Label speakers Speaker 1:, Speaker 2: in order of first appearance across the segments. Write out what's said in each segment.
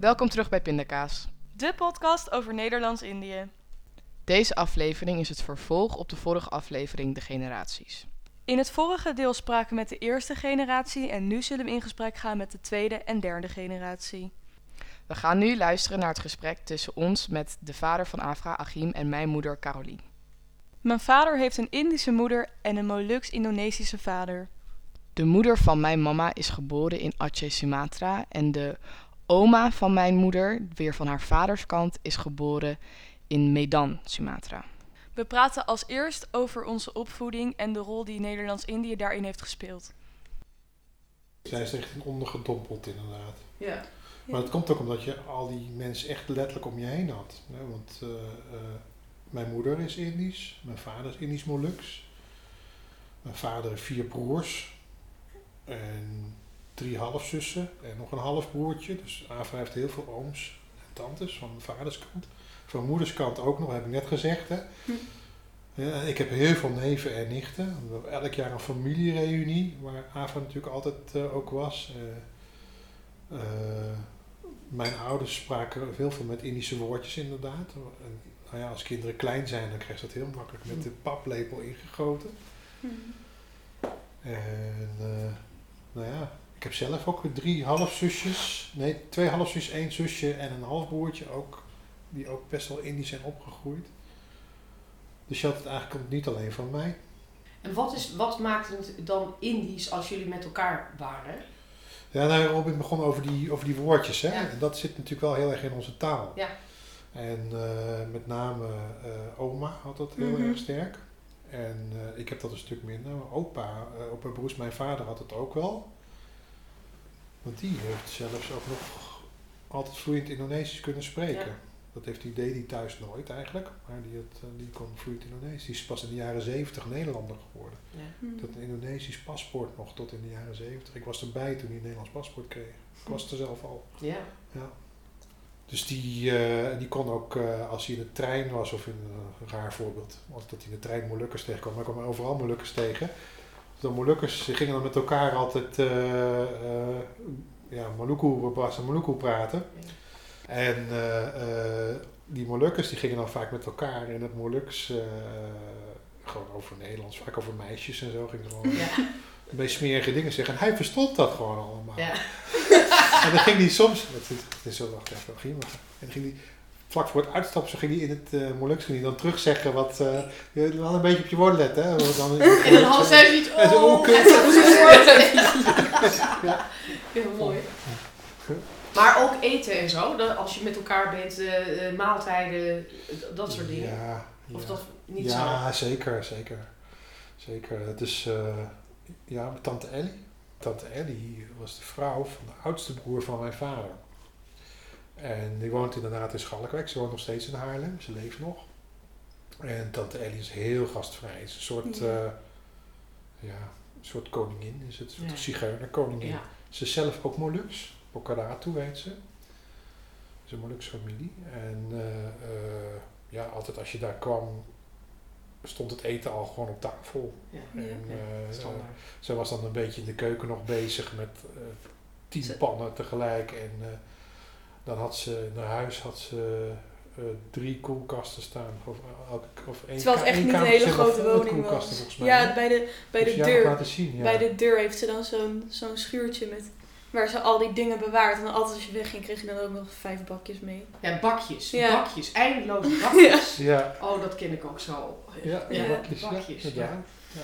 Speaker 1: Welkom terug bij Pindakaas.
Speaker 2: De podcast over Nederlands-Indië.
Speaker 1: Deze aflevering is het vervolg op de vorige aflevering De Generaties.
Speaker 2: In het vorige deel spraken we met de eerste generatie en nu zullen we in gesprek gaan met de tweede en derde generatie.
Speaker 1: We gaan nu luisteren naar het gesprek tussen ons met de vader van Afra, Achim, en mijn moeder Carolien.
Speaker 2: Mijn vader heeft een Indische moeder en een Moluks-Indonesische vader.
Speaker 1: De moeder van mijn mama is geboren in Aceh, Sumatra en de oma van mijn moeder, weer van haar vaders kant, is geboren in Medan, Sumatra.
Speaker 2: We praten als eerst over onze opvoeding en de rol die Nederlands-Indië daarin heeft gespeeld.
Speaker 3: Zij is echt ondergedompeld inderdaad.
Speaker 4: Ja.
Speaker 3: Maar dat komt ook omdat je al die mensen echt letterlijk om je heen had. Hè? Want eh, eh, mijn moeder is Indisch, mijn vader is Indisch Moluks. Mijn vader heeft vier broers en drie halfzussen en nog een halfbroertje. Dus Ava heeft heel veel ooms en tantes van mijn vaders kant. Van mijn moeders kant ook nog, heb ik net gezegd. Hè? Ja, en ik heb heel veel neven en nichten. We hebben elk jaar een familiereunie, waar Ava natuurlijk altijd eh, ook was. Eh, eh, mijn ouders spraken heel veel met Indische woordjes inderdaad. En, nou ja, als kinderen klein zijn, dan krijg je dat heel makkelijk met de paplepel ingegoten. En eh, nou ja, ik heb zelf ook drie halfzusjes. Nee, twee halfzusjes, één zusje en een halfbroertje ook. Die ook best wel Indisch zijn opgegroeid. Dus je had het eigenlijk niet alleen van mij.
Speaker 4: En wat, is, wat maakt het dan Indisch als jullie met elkaar waren?
Speaker 3: Ja, nou, Robin begon over die, over die woordjes. Hè?
Speaker 4: Ja.
Speaker 3: En dat zit natuurlijk wel heel erg in onze taal.
Speaker 4: Ja.
Speaker 3: En eh, met name eh, oma had dat heel
Speaker 2: Mhm.
Speaker 3: erg sterk. En eh, ik heb dat een stuk minder. Maar opa, eh opa Broes, mijn vader had het ook wel. Want die heeft zelfs ook nog altijd vloeiend Indonesisch kunnen spreken.
Speaker 4: Ja.
Speaker 3: Dat heeft hij, deed hij thuis nooit eigenlijk. Maar die, had, die kon vloeiend Indonesisch. Die is pas in de jaren zeventig Nederlander geworden.
Speaker 4: Ja.
Speaker 3: Dat een Indonesisch paspoort nog tot in de jaren zeventig. Ik was erbij toen hij een Nederlands paspoort kreeg. Ik was er zelf al.
Speaker 4: Ja.
Speaker 3: Ja. Dus die, eh, die kon ook, eh, als hij in de trein was, of in eh, een raar voorbeeld, was dat hij in de trein Molukkers tegenkwam. Maar kwam overal Molukkers tegen. De Molukkers gingen dan met elkaar altijd uh, ja, Maluku, was en Maluku praten. En die Molukkers die gingen dan vaak met elkaar in het Moluks, gewoon over Nederlands, vaak over meisjes en zo. Gingen ze gewoon
Speaker 4: Ja.
Speaker 3: een beetje smerige dingen zeggen. En hij verstond dat gewoon allemaal.
Speaker 4: Ja.
Speaker 3: En dan ging hij soms, het is, het is zo, wacht even, ging, en dan ging hij vlak voor het uitstappen, zo ging hij in het uh, ging hij dan terugzeggen wat, uh, je wel een beetje op je woorden letten, hè. Dan,
Speaker 4: En dan half zij zoiets,
Speaker 3: En zo,
Speaker 4: oh,
Speaker 3: oh,
Speaker 4: hij.
Speaker 3: Ja.
Speaker 4: Heel mooi. Maar ook eten en zo, dat als je met elkaar bent, eh, maaltijden, dat soort dingen.
Speaker 3: Ja,
Speaker 4: Of
Speaker 3: ja.
Speaker 4: dat niet zo.
Speaker 3: ja zeker, zeker. Zeker. Eh, ja, mijn tante Ellie. Tante Ellie was de vrouw van de oudste broer van mijn vader. En die woont inderdaad in Schalkwijk. Ze woont nog steeds in Haarlem. Ze leeft nog. En tante Ellie is heel gastvrij. Is een soort,
Speaker 2: Ja.
Speaker 3: ja. ja, een soort koningin. Is het een soort
Speaker 4: Ja.
Speaker 3: zigeunerkoningin.
Speaker 4: Ja.
Speaker 3: Ze is zelf ook Moluks. Bokaratu heet ze. Het is een Molukse familie. En eh, eh, ja, altijd als je daar kwam, stond het eten al gewoon op tafel.
Speaker 4: Ja.
Speaker 3: En,
Speaker 4: Ja,
Speaker 3: eh,
Speaker 4: standaard.
Speaker 3: ze was dan een beetje in de keuken nog bezig met eh, tien pannen tegelijk. En eh, dan had ze naar huis had ze eh, drie koelkasten staan. Of, of één
Speaker 2: Terwijl het echt
Speaker 3: één
Speaker 2: niet een hele grote woning was. Ja, bij de, bij
Speaker 3: Heb
Speaker 2: de deur.
Speaker 3: laten zien, ja.
Speaker 2: Bij de deur heeft ze dan zo'n zo'n schuurtje met waar ze al die dingen bewaart. En altijd als je wegging, kreeg je dan ook nog vijf bakjes mee.
Speaker 4: Ja, bakjes,
Speaker 2: Ja.
Speaker 4: bakjes, eindeloze bakjes.
Speaker 3: Ja,
Speaker 4: Oh, dat ken ik ook zo.
Speaker 3: ja,
Speaker 2: Ja,
Speaker 3: bakjes,
Speaker 4: bakjes,
Speaker 3: ja,
Speaker 4: ja.
Speaker 3: inderdaad. Ja.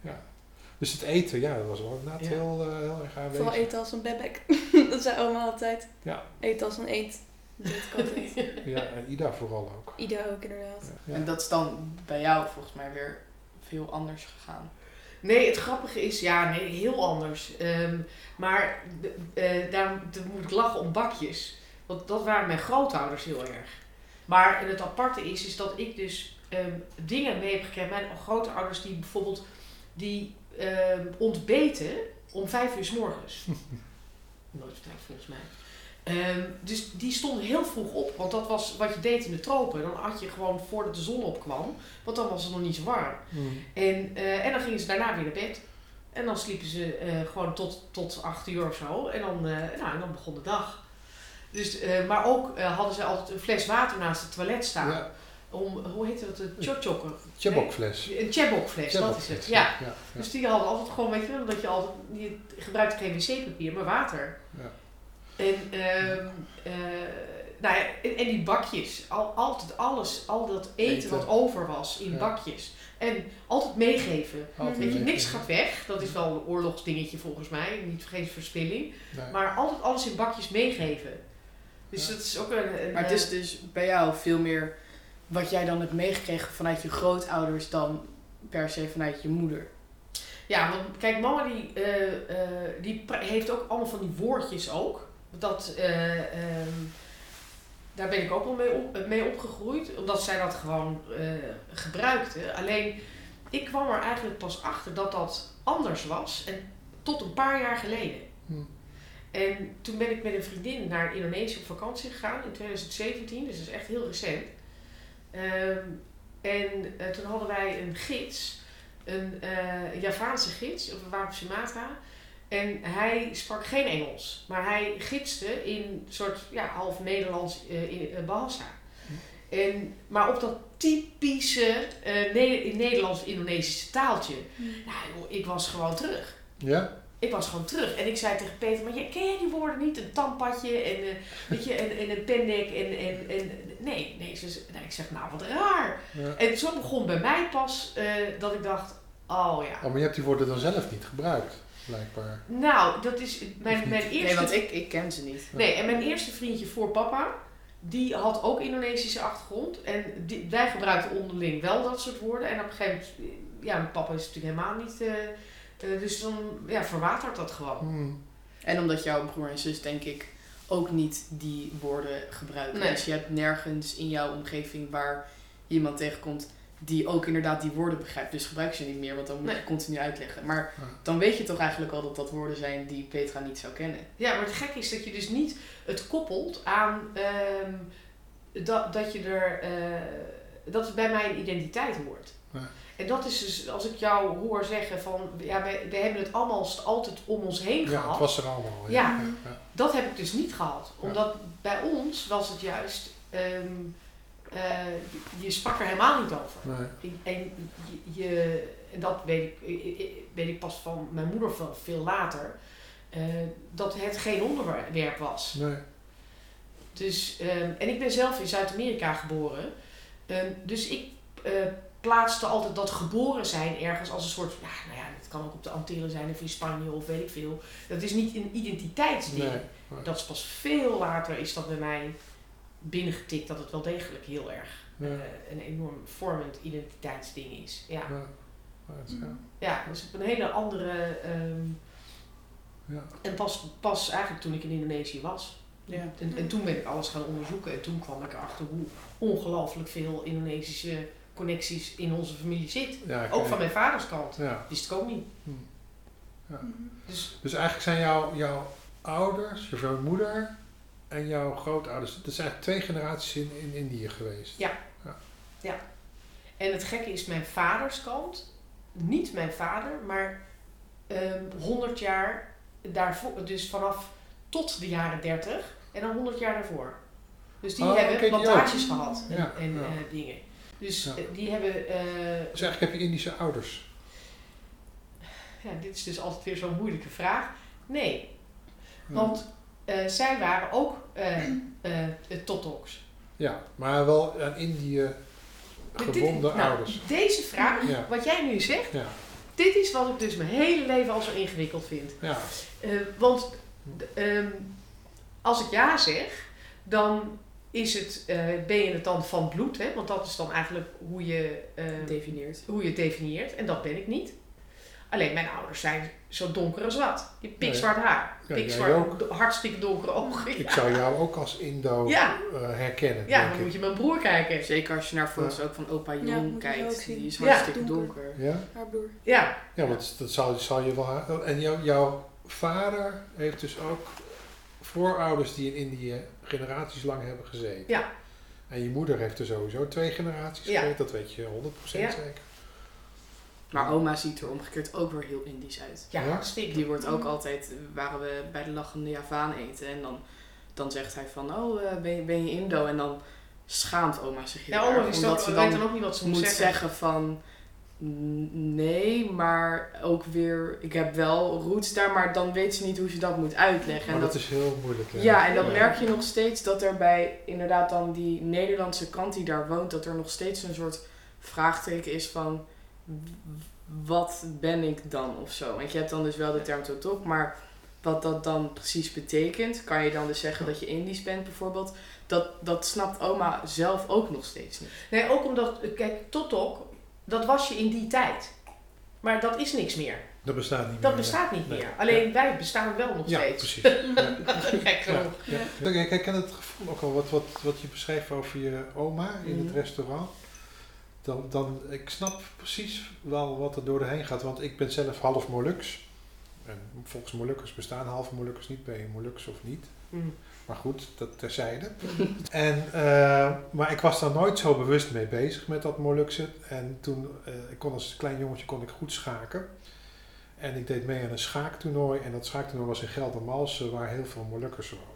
Speaker 3: Ja. Dus het eten, ja, dat was wel inderdaad
Speaker 4: Ja.
Speaker 3: heel, eh, heel erg aanwezig.
Speaker 2: Vooral eten als een bebek. dat zei oma altijd.
Speaker 3: Ja.
Speaker 2: Eten als een eend. Dat.
Speaker 3: Ja, en Ida vooral ook.
Speaker 2: Ida ook inderdaad.
Speaker 3: Ja.
Speaker 5: En dat is dan bij jou volgens mij weer veel anders gegaan.
Speaker 4: Nee, het grappige is, ja, nee, heel anders. Ehm, maar de- eh, daarom moet ik lachen om bakjes. Want dat waren mijn grootouders heel erg. Maar het aparte is, is dat ik dus ehm, dingen mee heb gekregen. Mijn grootouders die bijvoorbeeld die ehm, ontbeten om vijf uur s morgens. Nooit verteld volgens mij. Ehm, dus die stonden heel vroeg op, want dat was wat je deed in de tropen. Dan had je gewoon voordat de zon opkwam, want dan was het nog niet zo warm.
Speaker 3: Mm.
Speaker 4: En, eh, en dan gingen ze daarna weer naar bed. En dan sliepen ze eh, gewoon tot, tot acht uur of zo. En dan, eh, nou, en dan begon de dag. Dus, maar ook hadden ze altijd een fles water naast het toilet staan.
Speaker 3: Ja,
Speaker 4: Om, hoe heet dat? Een chochokker.
Speaker 3: Tjebokfles.
Speaker 4: Een chebokfles, dat is het. Ja.
Speaker 3: Ja, ja.
Speaker 4: Dus die hadden altijd gewoon, weet je wel, dat je altijd, je gebruikte geen wc-papier, maar water.
Speaker 3: Ja.
Speaker 4: En, ehm, eh, nou ja, en, en die bakjes, al, altijd alles, al dat eten,
Speaker 3: Eten.
Speaker 4: wat over was in
Speaker 3: Ja.
Speaker 4: bakjes. En altijd meegeven.
Speaker 3: Altijd
Speaker 4: Weet je, niks gaat weg. Dat is wel een oorlogsdingetje volgens mij. Niet vergeten verspilling.
Speaker 3: Nee.
Speaker 4: Maar altijd alles in bakjes meegeven. Dus
Speaker 3: Ja.
Speaker 4: dat is ook een... een
Speaker 5: Maar het is dus bij jou veel meer wat jij dan hebt meegekregen vanuit je grootouders dan per se vanuit je moeder.
Speaker 4: Ja, want kijk, mama die, eh, eh, die heeft ook allemaal van die woordjes ook. Dat, eh, ehm, daar ben ik ook wel mee, op, mee opgegroeid. Omdat zij dat gewoon eh, gebruikte. Alleen, ik kwam er eigenlijk pas achter dat dat anders was. En tot een paar jaar geleden.
Speaker 3: Hm.
Speaker 4: En toen ben ik met een vriendin naar Indonesië op vakantie gegaan in 2017, dus dat is echt heel recent. Ehm, en eh, toen hadden wij een gids, een Javaanse gids, we waren op Sumatra. En hij sprak geen Engels, maar hij gidste in een soort ja, half Nederlands eh, in uh, Bahasa. En, maar op dat typische eh, Ne- Nederlands-Indonesische taaltje. Nou, joh, ik was gewoon terug.
Speaker 3: Ja?
Speaker 4: Ik was gewoon terug. En ik zei tegen Peter, maar jij- ken jij die woorden niet? Een tandpadje en, eh, weet je, en, en een pendek en, en, en... Nee, nee. Ze, nou, ik zeg, nou, wat raar.
Speaker 3: ja.
Speaker 4: En zo begon bij mij pas eh, dat ik dacht, oh ja.
Speaker 3: Oh, maar je hebt die woorden dan zelf niet gebruikt, blijkbaar.
Speaker 4: Nou, dat is mijn, mijn eerste...
Speaker 5: Nee, want ik, ik ken ze niet.
Speaker 4: Nee, en mijn eerste vriendje voor papa, die had ook Indonesische achtergrond. En die, wij gebruikten onderling wel dat soort woorden. En op een gegeven moment, ja, mijn papa is natuurlijk helemaal niet... eh, eh, dus dan ja, verwatert dat gewoon.
Speaker 3: Hm.
Speaker 5: En omdat jouw broer en zus, denk ik, ook niet die woorden gebruiken.
Speaker 4: Nee.
Speaker 5: Dus je hebt nergens in jouw omgeving waar je iemand tegenkomt die ook inderdaad die woorden begrijpt. Dus gebruik ze niet meer, want dan moet
Speaker 4: Nee.
Speaker 5: je continu uitleggen. Maar
Speaker 3: Ja.
Speaker 5: dan weet je toch eigenlijk al dat dat woorden zijn die Petra niet zou kennen.
Speaker 4: Ja, maar het gekke is dat je dus niet het koppelt aan ehm, dat, dat je er. eh, dat het bij mij een identiteit hoort.
Speaker 3: Ja.
Speaker 4: En dat is dus, als ik jou hoor zeggen van, ja, wij hebben het allemaal st- altijd om ons heen
Speaker 3: Ja,
Speaker 4: gehad.
Speaker 3: het was er allemaal.
Speaker 4: Ja.
Speaker 3: ja.
Speaker 4: Dat heb ik dus niet gehad. Omdat bij ons was het juist, ehm, eh, je, je sprak er helemaal niet over.
Speaker 3: Nee.
Speaker 4: En je, je- dat weet ik, weet ik pas van mijn moeder veel, veel later, eh, dat het geen onderwerp was.
Speaker 3: Nee.
Speaker 4: Dus, ehm, en ik ben zelf in Zuid-Amerika geboren. Ehm, dus ik eh, plaatste altijd dat geboren zijn ergens als een soort, ja, nou ja, het kan ook op de Antillen zijn of in Spanje of weet ik veel. Dat is niet een identiteitsding.
Speaker 3: Nee.
Speaker 4: Dat is pas veel later is dat bij mij binnengetikt dat het wel degelijk heel erg
Speaker 3: Ja.
Speaker 4: eh, een enorm vormend identiteitsding is. Ja.
Speaker 3: Ja. Ja,
Speaker 4: dus op een hele andere. ehm,
Speaker 3: Ja.
Speaker 4: en pas, pas eigenlijk toen ik in Indonesië was.
Speaker 5: Ja.
Speaker 4: En, en toen ben ik alles gaan onderzoeken. En toen kwam ik erachter hoe ongelooflijk veel Indonesische connecties in onze familie zit.
Speaker 3: Ja,
Speaker 4: Ook van mijn vaders kant.
Speaker 3: Ja.
Speaker 4: Wist ik ook niet.
Speaker 3: Ja.
Speaker 4: Dus
Speaker 3: Dus eigenlijk zijn jouw, jouw ouders, je moeder en jouw grootouders, dat zijn twee generaties in, in Indië geweest.
Speaker 4: Ja. En het gekke is, mijn vaders kant, niet mijn vader, maar ehm 100 jaar daarvoor, dus vanaf tot de jaren 30 en dan 100 jaar daarvoor. Dus die
Speaker 3: Oh,
Speaker 4: hebben
Speaker 3: die
Speaker 4: plantages gehad en,
Speaker 3: Ja,
Speaker 4: en
Speaker 3: ja.
Speaker 4: eh, dingen. Dus
Speaker 3: Ja.
Speaker 4: eh, die hebben, eh,
Speaker 3: Dus eigenlijk heb je Indische ouders.
Speaker 4: ja, dit is dus altijd weer zo'n moeilijke vraag. Nee,
Speaker 3: Ja.
Speaker 4: want eh, zij waren ook eh eh Totoks.
Speaker 3: Ja, maar wel aan Indië
Speaker 4: dit-
Speaker 3: gebonden
Speaker 4: nou,
Speaker 3: ouders.
Speaker 4: Deze vraag,
Speaker 3: Ja.
Speaker 4: wat jij nu zegt,
Speaker 3: Ja,
Speaker 4: dit is wat ik dus mijn hele leven al zo ingewikkeld vind.
Speaker 3: ja,
Speaker 4: Eh, want ehm, als ik ja zeg, dan is het, eh, ben je het dan van bloed, hè? want dat is dan eigenlijk hoe je, eh,
Speaker 5: Definieert.
Speaker 4: hoe je het definieert. En dat ben ik niet. Alleen mijn ouders zijn zo donker als wat. Je hebt pikzwart haar,
Speaker 3: Ja,
Speaker 4: pikzwart, hartstikke donkere ogen.
Speaker 3: ik zou jou ook als Indo
Speaker 4: Ja.
Speaker 3: eh, herkennen.
Speaker 4: Ja,
Speaker 3: denk
Speaker 4: dan
Speaker 3: ik.
Speaker 4: moet je mijn broer kijken.
Speaker 5: Zeker als je naar foto's
Speaker 3: Ja.
Speaker 5: ook van opa Jong kijkt. Die is
Speaker 4: Ja.
Speaker 5: hartstikke
Speaker 2: Donker.
Speaker 5: donker.
Speaker 3: Ja?
Speaker 2: Haar broer.
Speaker 4: Ja,
Speaker 3: Ja, want dat zal, zal je wel... En jou, jouw vader heeft dus ook voorouders die in Indië generaties lang hebben gezeten.
Speaker 4: Ja.
Speaker 3: En je moeder heeft er sowieso twee generaties
Speaker 4: Ja.
Speaker 3: gezeten, dat weet je 100%
Speaker 4: Ja.
Speaker 3: zeker.
Speaker 5: Maar oma ziet er omgekeerd ook weer heel Indisch uit.
Speaker 4: Ja, hartstikke.
Speaker 5: Die wordt ook altijd, waren we bij de lachende Javaan eten en dan, dan zegt hij van, oh eh, ben, je, ben je Indo? En dan schaamt oma zich heel
Speaker 4: Ja, oma
Speaker 5: erg,
Speaker 4: wist
Speaker 5: omdat ze dan
Speaker 4: dan ook niet wat ze moet
Speaker 5: moet
Speaker 4: zeggen.
Speaker 5: zeggen van, "N- nee, maar ook weer, ik heb wel roots daar, maar dan weet ze niet hoe ze dat moet uitleggen.
Speaker 3: Maar
Speaker 5: En
Speaker 3: dat
Speaker 5: dat,
Speaker 3: is heel moeilijk. hè.
Speaker 5: ja, en dan
Speaker 3: Ja.
Speaker 5: merk je nog steeds dat er bij inderdaad dan die Nederlandse kant die daar woont, dat er nog steeds een soort vraagteken is van wat ben ik dan of zo. Want je hebt dan dus wel de term totok, maar wat dat dan precies betekent, kan je dan dus zeggen dat je Indisch bent bijvoorbeeld, dat, dat snapt oma zelf ook nog steeds niet.
Speaker 4: Nee, ook omdat, kijk, Totok, dat was je in die tijd. Maar dat is niks meer.
Speaker 3: Dat bestaat niet
Speaker 4: Dat
Speaker 3: meer.
Speaker 4: bestaat niet
Speaker 3: Nee.
Speaker 4: meer. Alleen wij bestaan wel nog
Speaker 3: Ja,
Speaker 4: steeds.
Speaker 3: precies.
Speaker 4: Gek
Speaker 3: Ja,
Speaker 4: genoeg.
Speaker 3: ja. Kijk, ik ken het gevoel ook al wat, wat, wat je beschreef over je oma in het
Speaker 5: Mhm.
Speaker 3: restaurant. Dan, dan, ik snap precies wel wat er door de heen gaat, want ik ben zelf half Molux. En volgens Molukkers bestaan halve Molukkers niet, ben je Molux of niet.
Speaker 4: Mm.
Speaker 3: Maar goed, dat terzijde. en, eh, maar ik was daar nooit zo bewust mee bezig met dat Molukse. En toen, eh, ik kon als klein jongetje kon ik goed schaken. En ik deed mee aan een schaaktoernooi. En dat schaaktoernooi was in Geldermalsen, waar heel veel Molukkers wonen.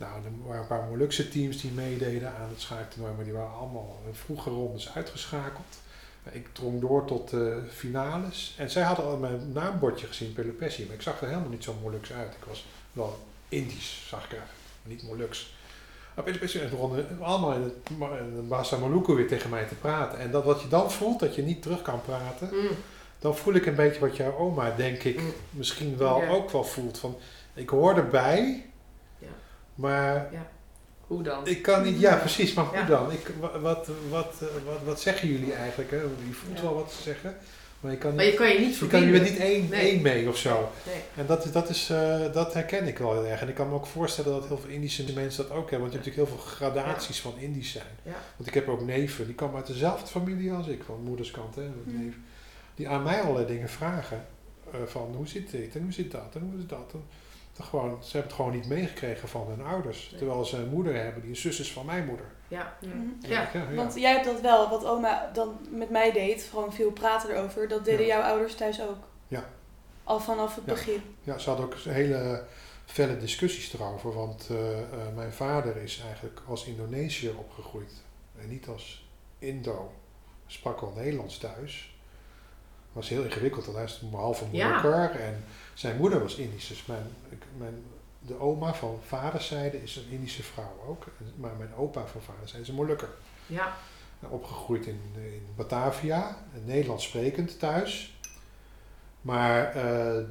Speaker 3: Nou, er waren een paar Molukse teams die meededen aan het schaaktoernooi. Maar die waren allemaal in vroege rondes uitgeschakeld. Ik drong door tot de finales. En zij hadden al mijn naambordje gezien, Pelopessi. Maar ik zag er helemaal niet zo Molux uit. Ik was wel Indisch, zag ik er. Niet Molux. Maar Pelopessi en begonnen allemaal in het, in het Maluku weer tegen mij te praten. En dat wat je dan voelt, dat je niet terug kan praten.
Speaker 4: Mm.
Speaker 3: Dan voel ik een beetje wat jouw oma, denk ik,
Speaker 4: Mm.
Speaker 3: misschien wel
Speaker 4: Ja.
Speaker 3: ook wel voelt. Van, ik hoor erbij. Maar
Speaker 5: Hoe dan?
Speaker 3: ik kan niet... Ja, precies, maar hoe
Speaker 4: Ja.
Speaker 3: dan? Ik, wa- wat, wat, eh, wat, wat zeggen jullie eigenlijk? Hè? Je voelt
Speaker 4: Ja.
Speaker 3: wel wat ze zeggen, maar je kan
Speaker 4: Maar
Speaker 3: niet...
Speaker 4: je kan je niet
Speaker 3: Je, kan, je bent niet één,
Speaker 4: Nee.
Speaker 3: één mee of zo.
Speaker 4: Nee.
Speaker 3: En dat, is- dat, is, eh, dat herken ik wel heel erg. En ik kan me ook voorstellen dat heel veel Indische mensen dat ook hebben. Want je hebt natuurlijk heel veel gradaties van Indisch zijn.
Speaker 4: Ja.
Speaker 3: Want ik heb ook neven, die komen uit dezelfde familie als ik, van moeders kant. Hè, met
Speaker 2: Mm.
Speaker 3: neef, die aan mij allerlei dingen vragen. eh, van hoe zit dit en hoe zit dat en hoe is dat. En, gewoon, ze hebben het gewoon niet meegekregen van hun ouders.
Speaker 4: Nee.
Speaker 3: Terwijl ze een moeder hebben die een zus is van mijn moeder.
Speaker 4: Ja.
Speaker 2: Mhm.
Speaker 4: Ja.
Speaker 3: ja, ja.
Speaker 2: Want jij hebt dat wel, wat oma dan met mij deed, gewoon veel praten erover. Dat deden
Speaker 3: Ja.
Speaker 2: jouw ouders thuis ook?
Speaker 3: Ja.
Speaker 2: Al vanaf het
Speaker 3: Ja.
Speaker 2: begin?
Speaker 3: Ja, ze hadden ook hele felle discussies erover. Want eh, eh, mijn vader is eigenlijk als Indonesiër opgegroeid. En niet als Indo. Sprak wel Nederlands thuis. Was heel ingewikkeld, want hij is een halve
Speaker 4: Ja.
Speaker 3: Molukker. En zijn moeder was Indisch. Dus mijn, ik- mijn, de oma van vaderszijde is een Indische vrouw ook. Maar mijn opa van vaderszijde is een Molukker.
Speaker 4: Ja.
Speaker 3: Opgegroeid in, in Batavia, Nederlands sprekend thuis. Maar eh,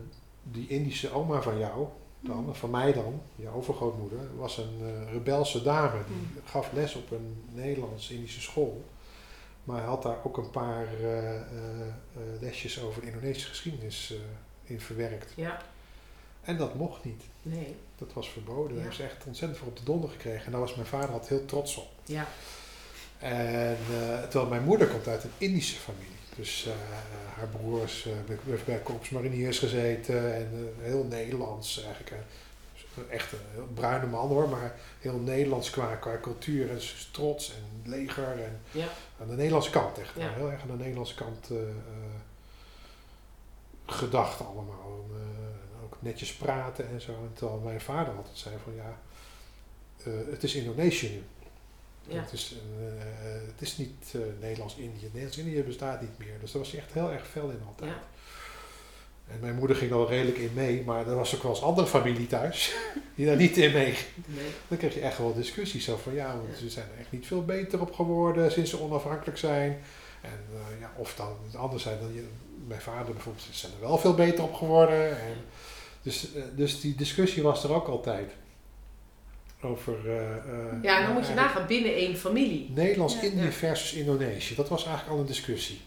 Speaker 3: die Indische oma van jou, dan,
Speaker 2: Mhm.
Speaker 3: van mij dan, je overgrootmoeder, was een eh, rebelse dame. Die
Speaker 4: Mm.
Speaker 3: gaf les op een Nederlands-Indische school. Maar had daar ook een paar eh, lesjes over de Indonesische geschiedenis in verwerkt.
Speaker 4: Ja.
Speaker 3: En dat mocht niet.
Speaker 4: Nee.
Speaker 3: Dat was verboden. Daar
Speaker 4: Ja.
Speaker 3: heeft ze echt ontzettend voor op de donder gekregen. En daar was mijn vader altijd heel trots op.
Speaker 4: Ja.
Speaker 3: En eh, terwijl mijn moeder komt uit een Indische familie. Dus eh, haar broers eh, bij- bij, bij korpsmariniers gezeten en heel Nederlands eigenlijk. eh, echt een heel bruine man hoor, maar heel Nederlands qua, qua cultuur en trots en leger. En
Speaker 4: Ja.
Speaker 3: aan de Nederlandse kant echt.
Speaker 4: Ja.
Speaker 3: Heel erg aan de Nederlandse kant gedacht allemaal. En, eh, ook netjes praten en zo. En terwijl mijn vader altijd zei van ja, eh, het is Indonesië nu.
Speaker 4: Ja.
Speaker 3: Het, is, eh, het is niet Nederlands-Indië. Nederlands-Indië bestaat niet meer. Dus daar was hij echt heel erg fel in altijd.
Speaker 4: Ja.
Speaker 3: En mijn moeder ging wel redelijk in mee, maar er was ook wel eens andere familie thuis die daar niet in mee.
Speaker 4: Nee.
Speaker 3: Dan kreeg je echt wel discussies zo van ja, want
Speaker 4: Ja.
Speaker 3: ze zijn er echt niet veel beter op geworden sinds ze onafhankelijk zijn. En ja, of dan het andere zijn dan je, mijn vader bijvoorbeeld, zijn er wel veel beter op geworden. En dus, eh, dus die discussie was er ook altijd. Over. eh, eh,
Speaker 4: Ja, en dan moet je nagaan binnen één familie.
Speaker 3: Nederlands-Indië
Speaker 4: Ja.
Speaker 3: versus Indonesië. Dat was eigenlijk al een discussie.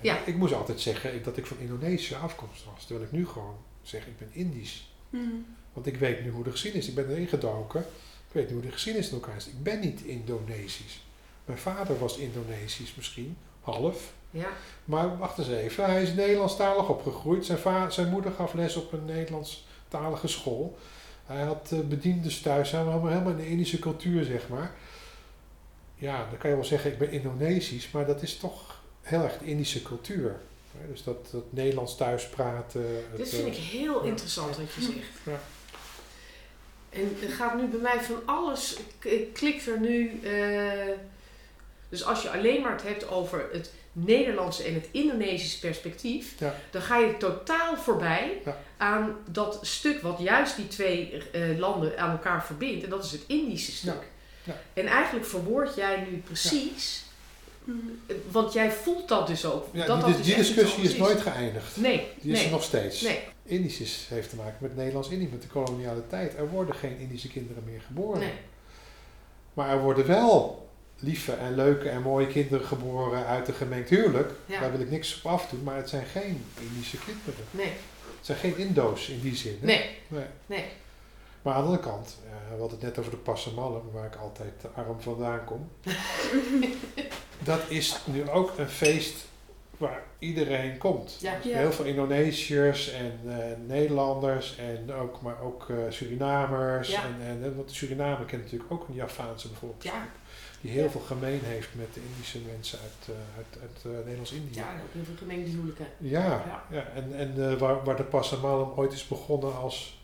Speaker 4: Ja.
Speaker 3: Ik moest altijd zeggen dat ik van Indonesische afkomst was. Terwijl ik nu gewoon zeg ik ben Indisch.
Speaker 2: Mhm.
Speaker 3: Want ik weet nu hoe de geschiedenis, ik ben erin gedoken. Ik weet nu hoe de geschiedenis in elkaar zit. Ik ben niet Indonesisch. Mijn vader was Indonesisch misschien, half.
Speaker 4: Ja.
Speaker 3: Maar wacht eens even, hij is Nederlandstalig opgegroeid. Zijn, va- zijn moeder gaf les op een Nederlandstalige school. Hij had eh, bediendes thuis, we allemaal helemaal in de Indische cultuur, zeg maar. Ja, dan kan je wel zeggen, ik ben Indonesisch, maar dat is toch heel erg de Indische cultuur. Dus dat, dat Nederlands thuis praten. het,
Speaker 4: Dit vind ik
Speaker 3: eh,
Speaker 4: heel
Speaker 3: ja.
Speaker 4: interessant wat je zegt.
Speaker 3: Ja.
Speaker 4: En er gaat nu bij mij van alles, k- klikt er nu. eh, dus als je alleen maar het hebt over het Nederlandse en het Indonesische perspectief,
Speaker 3: Ja.
Speaker 4: dan ga je totaal voorbij
Speaker 3: Ja.
Speaker 4: aan dat stuk wat juist die twee eh, landen aan elkaar verbindt. En dat is het Indische stuk.
Speaker 3: Ja.
Speaker 4: En eigenlijk verwoord jij nu precies, eh, want jij voelt dat dus ook.
Speaker 3: Ja,
Speaker 4: dat
Speaker 3: die,
Speaker 4: dat
Speaker 3: die
Speaker 4: dus echt
Speaker 3: discussie is nooit geëindigd.
Speaker 4: Nee,
Speaker 3: Die is
Speaker 4: nee,
Speaker 3: er nog steeds.
Speaker 4: nee.
Speaker 3: Indisch is, heeft te maken met Nederlands-Indisch, met de koloniale tijd. Er worden geen Indische kinderen meer geboren.
Speaker 4: nee.
Speaker 3: Maar er worden wel lieve en leuke en mooie kinderen geboren uit een gemengd huwelijk.
Speaker 4: Ja.
Speaker 3: Daar wil ik niks op afdoen, maar het zijn geen Indische kinderen.
Speaker 4: Nee,
Speaker 3: Het zijn geen Indo's in die zin. hè?
Speaker 4: nee,
Speaker 3: Nee.
Speaker 4: nee.
Speaker 3: Maar aan de andere kant, eh, we hadden het net over de Passamallen, waar ik altijd arm vandaan kom. dat is nu ook een feest waar iedereen komt.
Speaker 4: Ja.
Speaker 2: Ja.
Speaker 3: Heel veel Indonesiërs en eh, Nederlanders en ook, maar ook eh, Surinamers.
Speaker 4: Ja.
Speaker 3: En, en, want Suriname kent natuurlijk ook een Javaanse bevolking.
Speaker 4: Ja,
Speaker 3: Die heel veel gemeen heeft met de Indische mensen uit, uit, uit eh, Nederlands-Indië.
Speaker 4: ja, ook heel veel gemengde huwelijken.
Speaker 3: Ja,
Speaker 4: Ja.
Speaker 3: ja. en, en eh, waar, waar de Passamalem ooit is begonnen als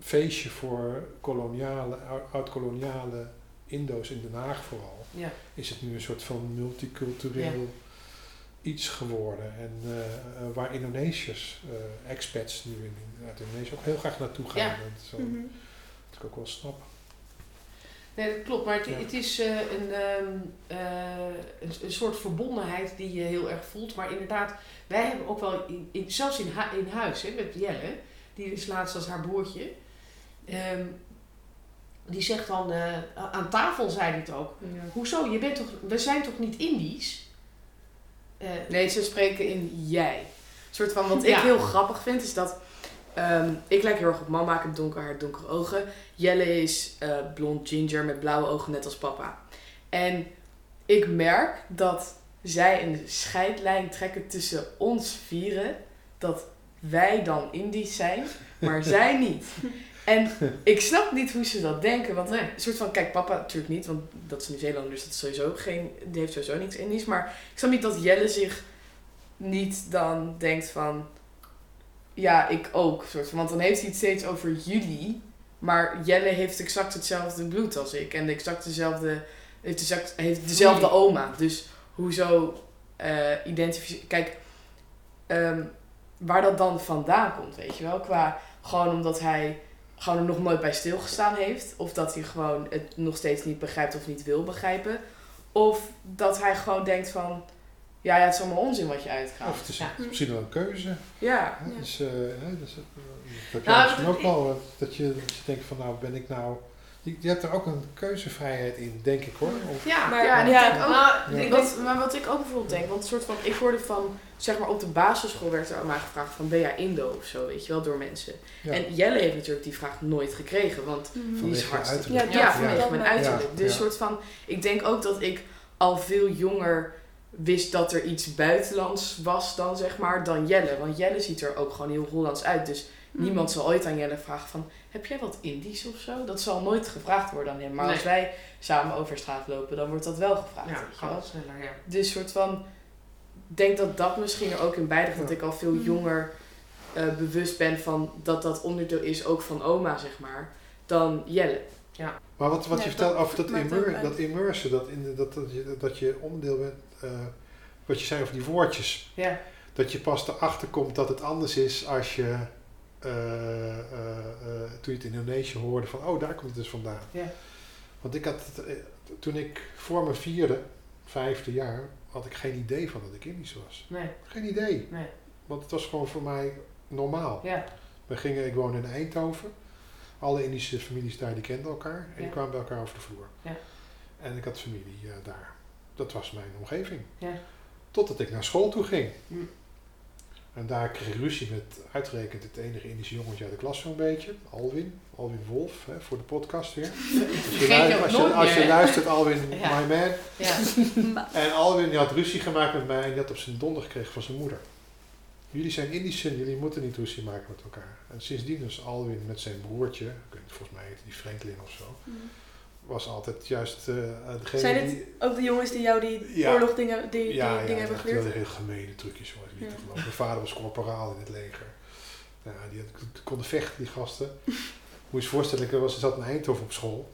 Speaker 3: feestje voor koloniale, ou- oud-koloniale Indo's in Den Haag vooral,
Speaker 4: Ja,
Speaker 3: is het nu een soort van multicultureel iets geworden. En waar Indonesiërs, eh, expats nu in, uit Indonesië ook heel graag naartoe gaan.
Speaker 4: Ja.
Speaker 3: En zo,
Speaker 2: Mhm.
Speaker 3: Dat ik ook wel snappen.
Speaker 4: Nee, dat klopt. Maar het,
Speaker 3: Ja.
Speaker 4: het is eh, een, ehm, eh, een, een soort verbondenheid die je heel erg voelt. Maar inderdaad, wij hebben ook wel, in, in- zelfs in, hu- in huis, hè, met Jelle, die is laatst als haar broertje. ehm, die zegt dan, eh, aan tafel zei hij het ook. Hoezo, je bent toch, we zijn toch niet Indisch? Eh,
Speaker 5: Nee, ze spreken in jij. Een soort van, wat ik
Speaker 4: Ja.
Speaker 5: heel grappig vind, is dat... ehm, ik lijk heel erg op mama, ik heb donker haar, donkere ogen. Jelle is eh, blond ginger met blauwe ogen, net als papa. En ik merk dat zij een scheidlijn trekken tussen ons vieren. Dat wij dan Indisch zijn, maar zij niet. En ik snap niet hoe ze dat denken. Want
Speaker 4: Nee.
Speaker 5: een soort van, kijk, papa natuurlijk niet, want dat is Nieuw-Zeeland, dus dat is sowieso geen, die heeft sowieso niks Indisch. Maar ik snap niet dat Jelle zich niet dan denkt van, ja, ik ook. Soort van, want dan heeft hij het steeds over jullie. Maar Jelle heeft exact hetzelfde bloed als ik. En exact dezelfde, heeft, exact, heeft dezelfde oma. Dus hoezo eh identificeren... Kijk, ehm, waar dat dan vandaan komt, weet je wel. Qua, gewoon omdat hij gewoon er nog nooit bij stilgestaan heeft. Of dat hij gewoon het nog steeds niet begrijpt of niet wil begrijpen. Of dat hij gewoon denkt van... Ja, ja het is allemaal onzin wat je uitgaat.
Speaker 3: Of het is
Speaker 4: Ja.
Speaker 3: het is misschien wel een keuze.
Speaker 5: Ja.
Speaker 3: Dus, eh, hè, dus, eh, dat heb
Speaker 4: Nou,
Speaker 3: jij misschien
Speaker 4: dat-
Speaker 3: ook wel. eh, Dat je, dat je denkt van nou ben ik nou... Je, je hebt er ook een keuzevrijheid in, denk ik hoor. Of,
Speaker 4: ja,
Speaker 2: Maar
Speaker 5: Ja, ook...
Speaker 4: Nou,
Speaker 3: Ja.
Speaker 5: Wat, maar wat ik ook bijvoorbeeld denk, want een soort van, ik hoorde van, zeg maar op de basisschool werd er aan mij gevraagd van, ben jij Indo of zo, weet je wel, door mensen.
Speaker 3: Ja.
Speaker 5: En Jelle heeft natuurlijk die vraag nooit gekregen, want
Speaker 2: Mhm.
Speaker 5: die is hartstikke...
Speaker 2: Ja,
Speaker 5: Ja,
Speaker 2: dat-
Speaker 5: vanwege
Speaker 2: dat
Speaker 5: mijn uiterlijk.
Speaker 3: Ja,
Speaker 5: Dus
Speaker 3: ja.
Speaker 5: soort van, ik denk ook dat ik al veel jonger wist dat er iets buitenlands was dan, zeg maar, dan Jelle. Want Jelle ziet er ook gewoon heel Hollands uit, dus
Speaker 2: Mhm.
Speaker 5: niemand zal ooit aan Jelle vragen van, heb jij wat Indisch of zo? Dat zal nooit gevraagd worden aan hem. Maar
Speaker 4: Nee.
Speaker 5: als wij samen over straat lopen, dan wordt dat wel gevraagd,
Speaker 4: ja,
Speaker 5: weet je
Speaker 4: gaat
Speaker 5: wel.
Speaker 4: wat sneller, ja.
Speaker 5: Dus soort van, denk dat dat misschien er ook in bijdraagt. Dat
Speaker 3: Ja.
Speaker 5: ik al veel jonger eh, bewust ben van dat dat onderdeel is ook van oma, zeg maar, dan Jelle.
Speaker 3: Maar wat, wat
Speaker 2: Ja,
Speaker 3: je vertelt
Speaker 2: dat
Speaker 3: over dat, immer,
Speaker 2: uit.
Speaker 3: dat immersen, dat, in, dat, dat, je, dat je onderdeel bent, eh, wat je zei over die woordjes.
Speaker 4: Ja,
Speaker 3: Dat je pas erachter komt dat het anders is als je, eh, eh, toen je het in Indonesië hoorde, van oh daar komt het dus vandaan.
Speaker 4: Ja.
Speaker 3: Want ik had, toen ik voor mijn vierde, vijfde jaar, had ik geen idee van dat ik Indisch was.
Speaker 4: nee,
Speaker 3: Geen idee.
Speaker 4: nee,
Speaker 3: Want het was gewoon voor mij normaal.
Speaker 4: ja,
Speaker 3: We gingen, ik woonde in Eindhoven. Alle Indische families daar die kenden elkaar en die kwamen bij elkaar over de vloer.
Speaker 4: Ja.
Speaker 3: En ik had familie daar. Dat was mijn omgeving.
Speaker 4: Ja.
Speaker 3: Totdat ik naar school toe ging.
Speaker 4: Hm.
Speaker 3: En daar kreeg ik ruzie met uitgerekend het enige Indische jongetje uit de klas zo'n beetje. Alwin. Alwin Wolf, hè, voor de podcast weer. Als je, luistert, als je,
Speaker 4: nooit
Speaker 3: als je
Speaker 4: meer.
Speaker 3: luistert, Alwin,
Speaker 4: Ja.
Speaker 3: my man.
Speaker 4: ja.
Speaker 3: En Alwin die had ruzie gemaakt met mij en die had op zijn donder gekregen van zijn moeder. jullie zijn Indischen, jullie moeten niet ruzie maken met elkaar. En sindsdien is Alwin met zijn broertje, ik weet niet, volgens mij heette die Franklin of zo, was altijd juist eh degene
Speaker 2: Zijn het
Speaker 3: die...
Speaker 2: ook de jongens die jou die
Speaker 3: Ja.
Speaker 2: oorlogdingen die, die
Speaker 3: Ja, ja,
Speaker 2: dingen hebben geleerd?
Speaker 3: wel heel gemene trucjes hoor, niet te
Speaker 2: Ja.
Speaker 3: geloven. Mijn vader was corporaal in het leger. Ja, die had, die konden vechten, die gasten. Moet je je voorstellen, ik was, zat in Eindhoven op school.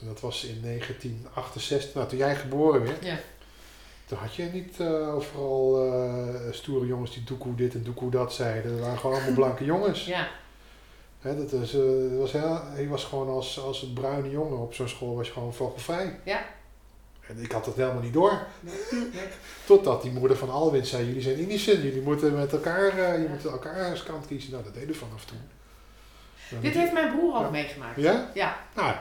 Speaker 3: En dat was in 1968, nou toen jij geboren werd.
Speaker 4: Ja.
Speaker 3: Toen had je niet eh, overal eh, stoere jongens die doekoe dit en doekoe dat zeiden. Dat waren gewoon allemaal blanke jongens.
Speaker 4: Ja,
Speaker 3: Hè, dat is, eh, was heel, je was gewoon als, als een bruine jongen op zo'n school was je gewoon vogelvrij.
Speaker 4: Ja.
Speaker 3: En ik had dat helemaal niet door.
Speaker 4: nee.
Speaker 3: Totdat die moeder van Alwin zei, jullie zijn Indischen, jullie moeten met elkaar, eh, je moet elkaar als kant kiezen. Nou, dat deden we vanaf toen.
Speaker 4: Dit heeft mijn broer ook
Speaker 3: Ja.
Speaker 4: meegemaakt.
Speaker 3: Ja?
Speaker 4: Ja.
Speaker 3: Nou,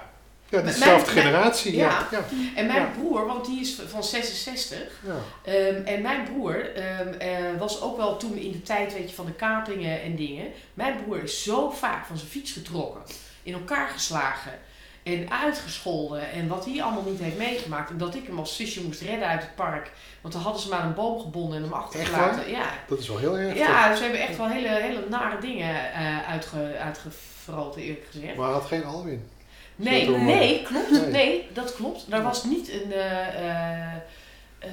Speaker 3: ja, dezelfde generatie. Ja.
Speaker 4: ja.
Speaker 3: Ja.
Speaker 4: En mijn
Speaker 3: Ja.
Speaker 4: broer, want die is van 66.
Speaker 3: Ja.
Speaker 4: ehm, en mijn broer ehm, eh, was ook wel toen in de tijd weet je, van de kapingen en dingen. Mijn broer is zo vaak van zijn fiets getrokken. In elkaar geslagen. En uitgescholden. En wat hij allemaal niet heeft meegemaakt. En dat ik hem als zusje moest redden uit het park. Want dan hadden ze maar een boom gebonden en hem achtergelaten. Ja,
Speaker 3: Dat is wel heel erg.
Speaker 4: ja ze hebben echt wel hele, hele nare dingen eh uitge, uitgefroten eerlijk gezegd.
Speaker 3: Maar hij had geen Alwin.
Speaker 4: Nee, nee, klopt.
Speaker 3: Nee.
Speaker 4: Dat klopt. Er was niet een. eh, eh, eh,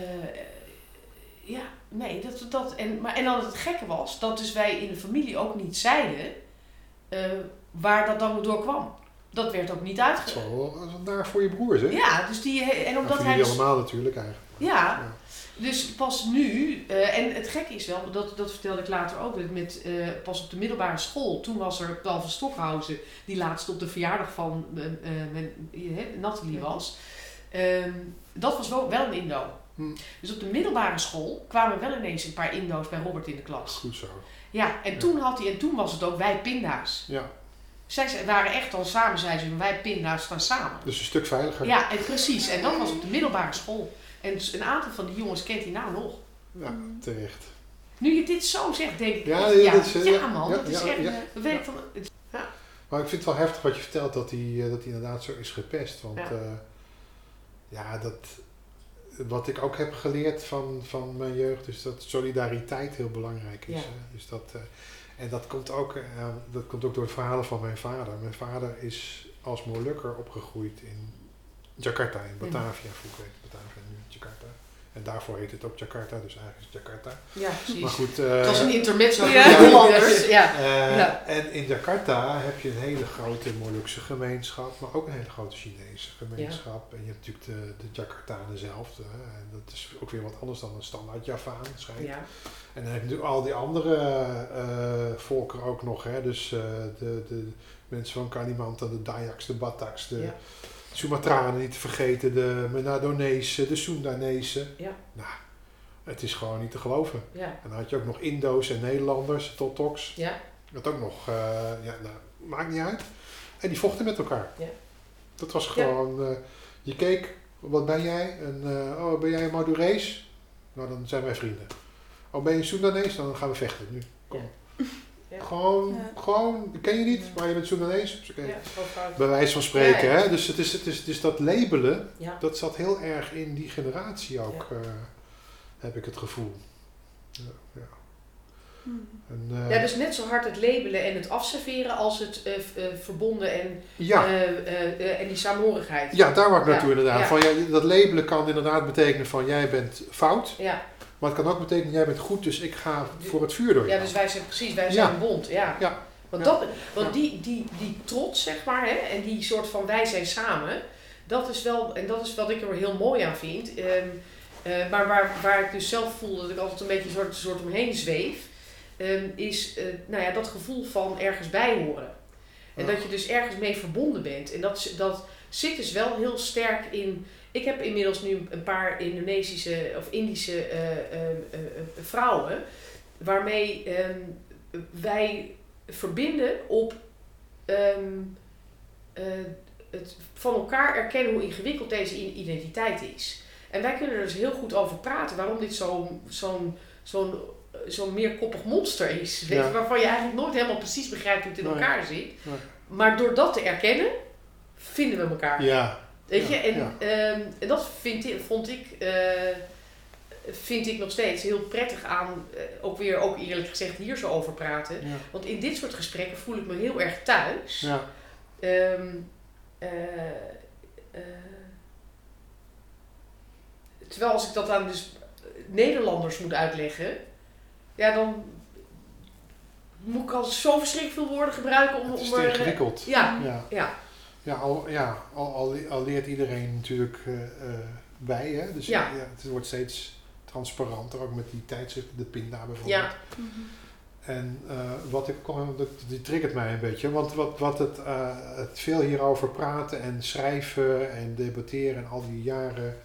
Speaker 4: ja, nee, dat, dat, en, maar, en dan het gekke was dat dus wij in de familie ook niet zeiden waar dat dan door kwam. Dat werd ook niet uitgelegd.
Speaker 3: dat is wel naar voor je broers, hè?
Speaker 4: Ja, dus die. En omdat hij. dus-
Speaker 3: allemaal natuurlijk eigenlijk.
Speaker 4: ja,
Speaker 3: Ja.
Speaker 4: Dus pas nu, eh, en het gekke is wel, dat, dat vertelde ik later ook, met, eh, pas op de middelbare school, toen was er Paul van Stockhausen, die laatst op de verjaardag van eh, Nathalie was. Ehm, dat was wel, wel een Indo.
Speaker 3: Hm.
Speaker 4: Dus op de middelbare school kwamen wel ineens een paar Indo's bij Robert in de klas.
Speaker 3: Goed zo.
Speaker 4: Ja, en
Speaker 3: Ja.
Speaker 4: toen had hij, en toen was het ook wij pinda's.
Speaker 3: Ja,
Speaker 4: Zij waren echt al samen, zeiden ze, wij pinda's staan samen.
Speaker 3: dus een stuk veiliger.
Speaker 4: Ja, en precies. En dat was op de middelbare school. En dus een aantal van die jongens kent hij nou nog.
Speaker 3: Ja, terecht.
Speaker 4: Nu je dit zo zegt, denk ik,
Speaker 3: Ja,
Speaker 4: echt,
Speaker 3: ja,
Speaker 4: ja,
Speaker 3: dat is, eh,
Speaker 4: ja, man,
Speaker 3: ja,
Speaker 4: dat is
Speaker 3: ja,
Speaker 4: echt, dat
Speaker 3: Maar ik vind het wel heftig wat je vertelt, dat hij, eh, dat hij inderdaad zo is gepest. Want
Speaker 4: Ja.
Speaker 3: ja, ja dat, wat ik ook heb geleerd van, van mijn jeugd, is dat solidariteit heel belangrijk is. Hè? Dus dat, eh, en dat komt, ook, eh, dat komt ook door het verhalen van mijn vader. Mijn vader is als Molukker opgegroeid in Jakarta, in Batavia. Vroeger heette het Batavia, nu Jakarta. En daarvoor heet het ook Jakarta, dus eigenlijk is het Jakarta.
Speaker 4: ja, precies.
Speaker 3: Maar goed, eh,
Speaker 4: het was een intermezzo.
Speaker 2: Ja.
Speaker 4: Ja. heel anders. Ja.
Speaker 3: eh,
Speaker 4: Ja.
Speaker 3: En in Jakarta heb je een hele grote Molukse gemeenschap, maar ook een hele grote Chinese gemeenschap. En je hebt natuurlijk de, de Jakartanen zelf. hè, en dat is ook weer wat anders dan een standaard Javaan, schijnt.
Speaker 4: Ja.
Speaker 3: En dan heb je natuurlijk al die andere eh volken ook nog. Hè? Dus eh, de, de mensen van Kalimantan, de Dayaks, de Bataks, de
Speaker 4: Ja.
Speaker 3: Sumatranen niet te vergeten, de Menadonezen, de Soendanezen.
Speaker 4: Ja.
Speaker 3: Nou, het is gewoon niet te geloven.
Speaker 4: Ja.
Speaker 3: En dan had je ook nog Indo's en Nederlanders, Totoks.
Speaker 4: Ja.
Speaker 3: Dat ook nog, eh, ja, nou, maakt niet uit. En die vochten met elkaar.
Speaker 4: Ja.
Speaker 3: Dat was gewoon, eh, je keek, wat ben jij? En, eh, oh, ben jij een Madurees? Nou, dan zijn wij vrienden. Oh, ben je een Soedanees? Dan gaan we vechten nu. Kom.
Speaker 4: Ja.
Speaker 3: Gewoon,
Speaker 2: Ja.
Speaker 3: gewoon, ken je niet, maar je bent.
Speaker 4: Ja, gewoon fout.
Speaker 3: Bij wijze van spreken,
Speaker 4: Ja, ja.
Speaker 3: hè? Dus, het is, het is, dus dat labelen,
Speaker 4: Ja.
Speaker 3: dat zat heel erg in die generatie ook, eh, heb ik het gevoel. Ja, ja.
Speaker 2: Hmm.
Speaker 3: En, eh,
Speaker 4: Ja, dus net zo hard het labelen en het afserveren als het eh, eh, verbonden en,
Speaker 3: ja.
Speaker 4: eh, eh, eh, en die saamhorigheid.
Speaker 3: Ja, daar wou ik
Speaker 4: Ja,
Speaker 3: naartoe inderdaad.
Speaker 4: ja.
Speaker 3: Van, ja, dat labelen kan inderdaad betekenen van jij bent fout.
Speaker 4: Ja,
Speaker 3: Maar het kan ook betekenen jij bent goed, dus ik ga voor het vuur door je.
Speaker 4: ja dus wij zijn precies, wij zijn een bond. Ja.
Speaker 3: Ja.
Speaker 4: Want, dat, want die, die, die trots, zeg maar, hè, en die soort van wij zijn samen, dat is wel, en dat is wat ik er heel mooi aan vind. Ehm, eh, maar waar, waar ik dus zelf voel dat ik altijd een beetje soort, soort omheen zweef, ehm, is eh, nou ja, dat gevoel van ergens bij horen. En
Speaker 3: Ja.
Speaker 4: dat je dus ergens mee verbonden bent. En dat, dat zit dus wel heel sterk in. Ik heb inmiddels nu een paar Indonesische of Indische eh, eh, eh, vrouwen, waarmee ehm, wij verbinden op ehm, eh, het van elkaar erkennen hoe ingewikkeld deze identiteit is. En wij kunnen er dus heel goed over praten waarom dit zo'n zo'n zo'n zo'n meerkoppig monster is. Weet je,
Speaker 3: Ja.
Speaker 4: waarvan je eigenlijk nooit helemaal precies begrijpt hoe het in
Speaker 3: Nee.
Speaker 4: elkaar zit.
Speaker 3: Nee.
Speaker 4: Maar door dat te erkennen, vinden we elkaar.
Speaker 3: Ja,
Speaker 4: Weet je, en, ehm, en dat vind ik, vond ik, eh, vind ik nog steeds heel prettig aan, eh, ook weer, ook eerlijk gezegd, hier zo over praten. Want in dit soort gesprekken voel ik me heel erg thuis.
Speaker 3: Ja.
Speaker 4: Ehm, eh, terwijl als ik dat aan dus Nederlanders moet uitleggen, ja, dan moet ik al zo verschrikkelijk veel woorden gebruiken om,
Speaker 3: Het is
Speaker 4: om
Speaker 3: te
Speaker 4: er-
Speaker 3: ingewikkeld.
Speaker 4: Ja,
Speaker 3: Ja,
Speaker 4: ja,
Speaker 3: ja, al, ja al, al, al leert iedereen natuurlijk eh, eh, bij. Hè? Dus
Speaker 4: Ja.
Speaker 3: ja. het wordt steeds transparanter, ook met die tijdschriften, de Pinda bijvoorbeeld.
Speaker 4: ja,
Speaker 3: En eh, wat ik kon, dat, die triggert mij een beetje. Want wat, wat het, het veel hierover praten en schrijven en debatteren en al die jaren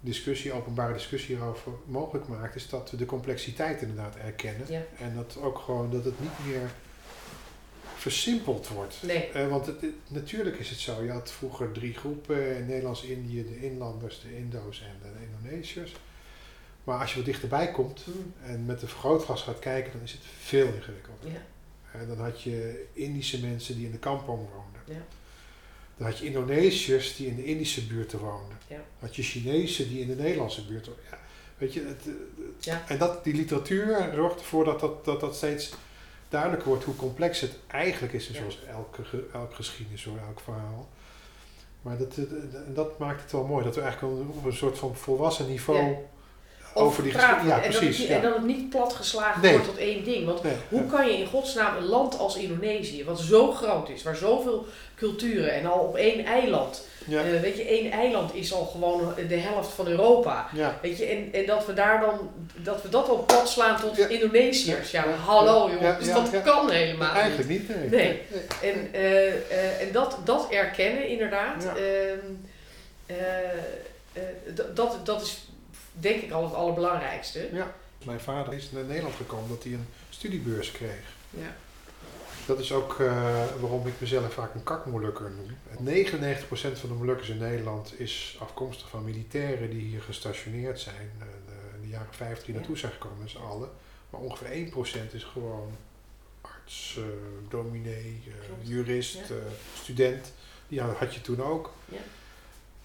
Speaker 3: discussie, openbare discussie hierover mogelijk maakt, is dat we de complexiteit inderdaad erkennen.
Speaker 4: Ja.
Speaker 3: En dat ook gewoon dat het niet meer versimpeld wordt.
Speaker 4: nee,
Speaker 3: Eh, want het, het- natuurlijk is het zo. Je had vroeger drie groepen in Nederlands-Indië, de inlanders, de Indo's en de Indonesiërs. Maar als je wat dichterbij komt en met een vergrootglas gaat kijken, dan is het veel ingewikkelder.
Speaker 4: ja,
Speaker 3: En dan had je Indische mensen die in de kampong woonden.
Speaker 4: Ja.
Speaker 3: Dan had je Indonesiërs die in de Indische buurten woonden.
Speaker 4: Ja.
Speaker 3: Dan had je Chinezen die in de Nederlandse buurt woonden. Ja, weet je, het, eh, en dat, die literatuur zorgt ervoor dat dat, dat dat steeds duidelijker wordt hoe complex het eigenlijk is. En
Speaker 4: Ja.
Speaker 3: zoals elke, ge- elke geschiedenis, hoor, elk verhaal. Maar dat, eh, en dat maakt het wel mooi, dat we eigenlijk op een- soort van volwassen niveau. Over die
Speaker 4: praten.
Speaker 3: Ja,
Speaker 4: en, dat
Speaker 3: precies.
Speaker 4: het,
Speaker 3: ja.
Speaker 4: en dat het niet platgeslagen
Speaker 3: Nee.
Speaker 4: wordt tot één ding. Want
Speaker 3: Nee,
Speaker 4: Hoe kan je in godsnaam een land als Indonesië, wat zo groot is, waar zoveel culturen en al op één eiland,
Speaker 3: Ja,
Speaker 4: eh, weet je, één eiland is al gewoon de helft van Europa.
Speaker 3: ja.
Speaker 4: Weet je, en, en dat we daar dan, dat we dat al plat slaan tot. Indonesiërs. Ja, hallo jongens,
Speaker 3: Ja,
Speaker 4: dat kan helemaal
Speaker 3: Eigenlijk
Speaker 4: niet.
Speaker 3: niet, nee.
Speaker 4: Nee. En, eh, eh, en dat, dat erkennen inderdaad, ehm, eh, eh, dat, dat is denk ik al het allerbelangrijkste.
Speaker 3: Mijn vader is naar Nederland gekomen dat hij een studiebeurs kreeg.
Speaker 4: Ja.
Speaker 3: Dat is ook eh, waarom ik mezelf vaak een kakmolukker noem. 99% van de Molukkers in Nederland is afkomstig van militairen die hier gestationeerd zijn. eh, de- in de jaren 50 die
Speaker 4: Ja.
Speaker 3: naartoe zijn gekomen, met z'n allen. Maar ongeveer 1% is gewoon arts, eh, dominee, eh, jurist,
Speaker 4: Ja.
Speaker 3: eh, student. Die had had je toen ook.
Speaker 4: Ja.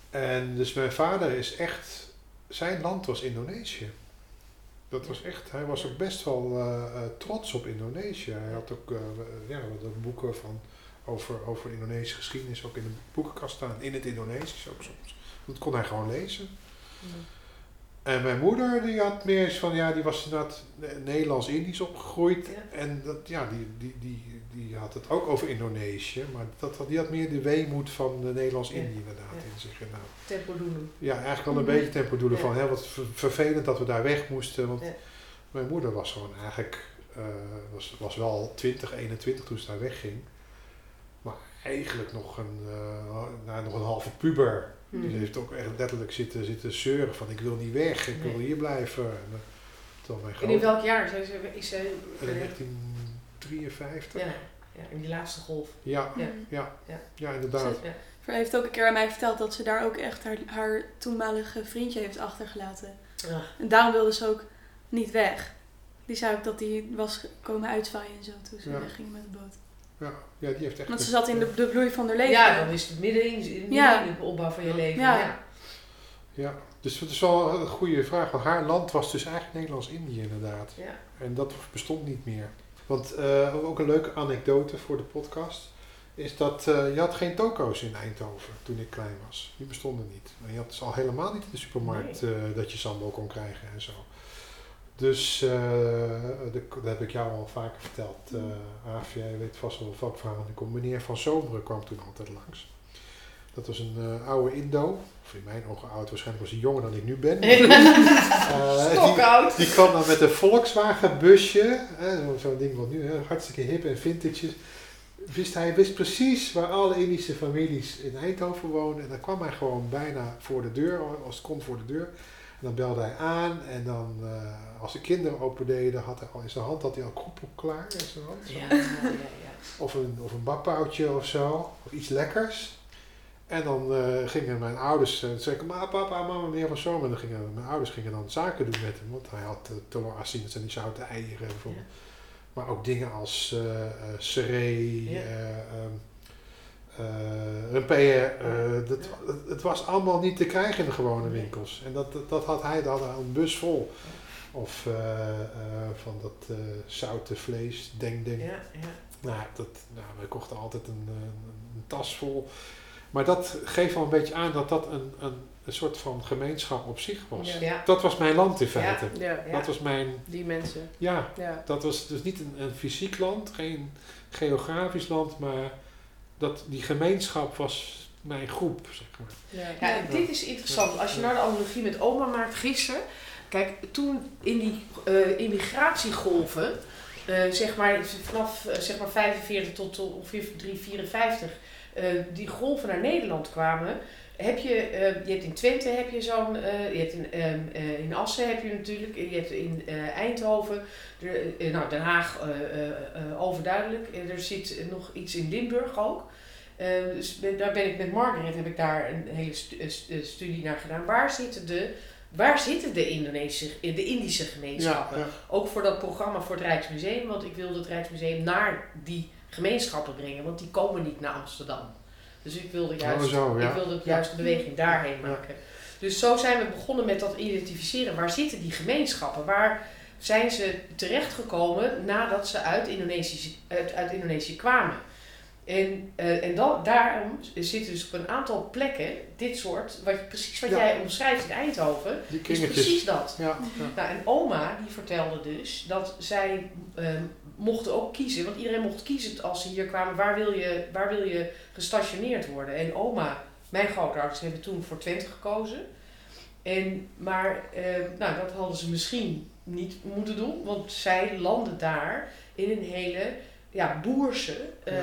Speaker 3: En dus mijn vader is echt, zijn land was Indonesië. Dat was echt, hij was ook best wel eh, eh, trots op Indonesië. Hij had ook eh, ja, wat ook boeken van, over, over Indonesische geschiedenis ook in de boekenkast staan. In het Indonesisch ook soms. Dat kon hij gewoon lezen. En mijn moeder die had meer eens van, ja, die was inderdaad Nederlands-Indisch opgegroeid.
Speaker 4: Ja.
Speaker 3: En dat, ja, die, die, die, die had het ook over Indonesië, maar dat, die had meer de weemoed van de Nederlands-Indië inderdaad
Speaker 4: ja.
Speaker 3: in zich.
Speaker 4: Nou, tempodoelen.
Speaker 3: Ja, eigenlijk wel een
Speaker 2: mhm.
Speaker 3: beetje
Speaker 4: tempodoelen
Speaker 3: van, hè, wat vervelend dat we daar weg moesten, want mijn moeder was gewoon eigenlijk, eh, was, was wel 20, 21 toen ze daar wegging, maar eigenlijk nog een, eh, nou, nog een halve puber.
Speaker 4: Mhm.
Speaker 3: Die heeft ook echt letterlijk zitten, zitten zeuren van ik wil niet weg, ik wil hier blijven. En, eh, mijn
Speaker 4: in welk jaar zijn ze? Is
Speaker 3: ze... 53.
Speaker 4: Ja, ja in die laatste golf.
Speaker 3: Ja,
Speaker 4: ja,
Speaker 3: ja, inderdaad.
Speaker 2: ze heeft ook een keer aan mij verteld dat ze daar ook echt haar, haar toenmalige vriendje heeft achtergelaten.
Speaker 4: Ja.
Speaker 2: En daarom wilde ze ook niet weg. Die zei ook dat hij was komen uitzwaaien en zo toen ze wegging met de boot.
Speaker 3: Ja, ja, die heeft echt.
Speaker 2: Want ze zat in de, bloei van haar leven.
Speaker 4: Ja, dan is het midden in, midden de opbouw van je leven.
Speaker 2: ja.
Speaker 4: ja.
Speaker 3: Dus dat is wel een goede vraag. Want haar land was dus eigenlijk Nederlands-Indië inderdaad.
Speaker 4: Ja.
Speaker 3: En dat bestond niet meer. Want eh, ook een leuke anekdote voor de podcast is dat eh, je had geen toko's in Eindhoven toen ik klein was. Die bestonden niet. En je had dus al helemaal niet in de supermarkt eh, dat je sambal kon krijgen en zo. Dus de- dat heb ik jou al vaker verteld. eh Aaf, jij weet vast wel wat verhaal. Er komt meneer Van Zomeren kwam toen altijd langs. Dat was een eh, oude Indo. Of in mijn ogen oud. Waarschijnlijk was hij jonger dan ik nu ben. Eh, die,
Speaker 4: Stokoud.
Speaker 3: die kwam dan met een Volkswagen busje, zo- zo'n ding wat nu hè, hartstikke hip en vintage is. Wist, hij wist precies waar alle Indische families in Eindhoven woonden. En dan kwam hij gewoon bijna voor de deur, als het kon voor de deur. En dan belde hij aan en dan, eh, als de kinderen open deden, had hij al in zijn hand had hij al kroepel klaar in zijn hand. zo.
Speaker 4: Ja, ja, ja.
Speaker 3: Of een, of een bakpauwtje of zo, of iets lekkers. En dan eh, gingen mijn ouders, uh, zeiden maar papa, mama, meneer van Zomer. En dan gingen mijn ouders gingen dan zaken doen met hem, want hij had uh, zijn die zoute eieren bijvoorbeeld. Maar ook dingen als uh, seree,
Speaker 4: Ja.
Speaker 3: eh, ehm, eh eh, dat, het, het was allemaal niet te krijgen in de gewone winkels. En dat, dat, dat had hij, daar had hij een bus vol. Of van dat zoute vlees, denk denk.
Speaker 4: Ja, ja.
Speaker 3: Nou, dat, nou, we kochten altijd een, eh, een tas vol. Maar dat geeft wel een beetje aan dat dat een, een, een soort van gemeenschap op zich was.
Speaker 5: Ja.
Speaker 4: Ja.
Speaker 3: Dat was mijn land in feite.
Speaker 5: Ja,
Speaker 4: Ja.
Speaker 3: Dat was mijn,
Speaker 5: die mensen.
Speaker 3: ja,
Speaker 5: Ja.
Speaker 3: dat was dus niet een, een fysiek land, geen geografisch land, maar dat, die gemeenschap was mijn groep, zeg maar.
Speaker 5: Ja.
Speaker 4: Ja, en dit is interessant. Als je nou de analogie met oma maakt gisteren. Kijk, toen in die eh, immigratiegolven, eh, zeg maar vanaf eh, zeg maar 45 tot, ongeveer 354, eh, die golven naar Nederland kwamen. Heb je, eh, je hebt in Twente heb je zo'n, eh, je hebt in, ehm, eh, in Assen heb je natuurlijk, je hebt in eh, Eindhoven, eh, nou Den Haag eh, eh, eh, overduidelijk. Eh, er zit nog iets in Limburg ook. Eh, dus daar ben ik met Margaret, heb ik daar een hele stu- eh, stu- eh, studie naar gedaan. Waar zitten de, waar zitten de, Indonesische, de Indische gemeenschappen?
Speaker 3: ja.
Speaker 4: Ook voor dat programma voor het Rijksmuseum, want ik wilde het Rijksmuseum naar die gemeenschappen brengen, want die komen niet naar Amsterdam. Dus ik wilde juist,
Speaker 3: Oh, zo, ja.
Speaker 4: ik wilde juist de beweging daarheen
Speaker 3: Ja.
Speaker 4: maken. Dus zo zijn we begonnen met dat identificeren. Waar zitten die gemeenschappen? Waar zijn ze terechtgekomen nadat ze uit Indonesië, uit, uit Indonesië kwamen? En, eh, en dan, daarom zitten dus op een aantal plekken dit soort, wat, je- precies wat
Speaker 3: Ja.
Speaker 4: jij omschrijft in Eindhoven,
Speaker 3: Die
Speaker 4: is precies dat.
Speaker 3: Ja, ja.
Speaker 4: Nou, en oma die vertelde dus dat zij ehm, mochten ook kiezen, want iedereen mocht kiezen als ze hier kwamen, waar wil je, waar wil je gestationeerd worden? En oma, mijn grootouders hebben toen voor Twente gekozen. En, maar ehm, nou, dat hadden ze misschien niet moeten doen, want zij landden daar in een hele ja, boerse eh,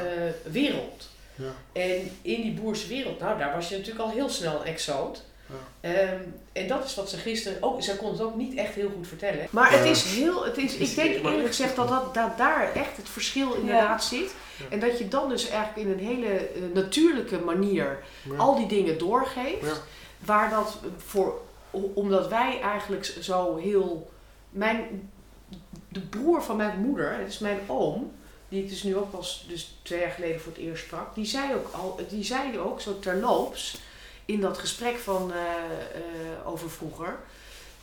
Speaker 4: wereld.
Speaker 3: Ja.
Speaker 4: En in die boerse wereld, nou daar was je natuurlijk al heel snel een exoot.
Speaker 3: Ja.
Speaker 4: Ehm, en dat is wat ze gisteren ook, zij kon het ook niet echt heel goed vertellen. Maar het is heel, het is, ik denk eerlijk gezegd dat, dat, dat daar echt het verschil inderdaad zit.
Speaker 3: Ja.
Speaker 4: En dat je dan dus eigenlijk in een hele eh, natuurlijke manier
Speaker 3: Ja.
Speaker 4: al die dingen doorgeeft.
Speaker 3: Ja.
Speaker 4: Waar dat voor, omdat wij eigenlijk zo heel, mijn, de broer van mijn moeder, het is mijn oom, die ik dus nu ook pas dus twee jaar geleden voor het eerst sprak, die zei ook al, die zei ook zo terloops in dat gesprek van eh, eh, over vroeger.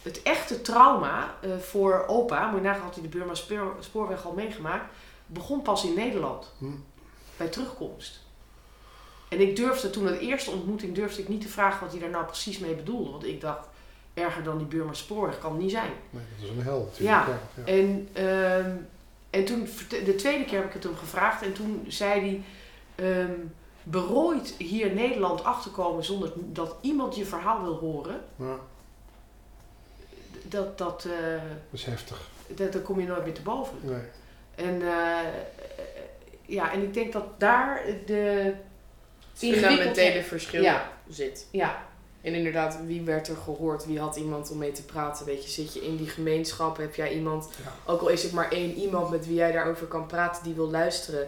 Speaker 4: Het echte trauma eh, voor opa, moet je nagaan had hij de Burma Spoor- Spoorweg al meegemaakt, begon pas in Nederland.
Speaker 3: Hm.
Speaker 4: Bij terugkomst. En ik durfde toen, de eerste ontmoeting, durfde ik niet te vragen wat hij daar nou precies mee bedoelde. Want ik dacht, erger dan die Burma Spoorweg kan het niet zijn.
Speaker 3: Nee, dat is een hel natuurlijk.
Speaker 4: Ja.
Speaker 3: Ja. Ja.
Speaker 4: En, ehm, en toen, de tweede keer heb ik het hem gevraagd en toen zei hij, ehm berooid hier in Nederland achter te komen zonder dat iemand je verhaal wil horen,
Speaker 3: Ja,
Speaker 4: dat, dat, eh,
Speaker 3: dat is heftig.
Speaker 4: dat, daar kom je nooit meer te boven.
Speaker 3: Nee.
Speaker 4: En eh, ja, en ik denk dat daar de
Speaker 5: fundamentele verschil
Speaker 4: Ja.
Speaker 5: zit.
Speaker 4: ja,
Speaker 5: En inderdaad, wie werd er gehoord? Wie had iemand om mee te praten? Weet je, zit je in die gemeenschap? Heb jij iemand,
Speaker 3: Ja.
Speaker 5: ook al is het maar één iemand met wie jij daarover kan praten, die wil luisteren?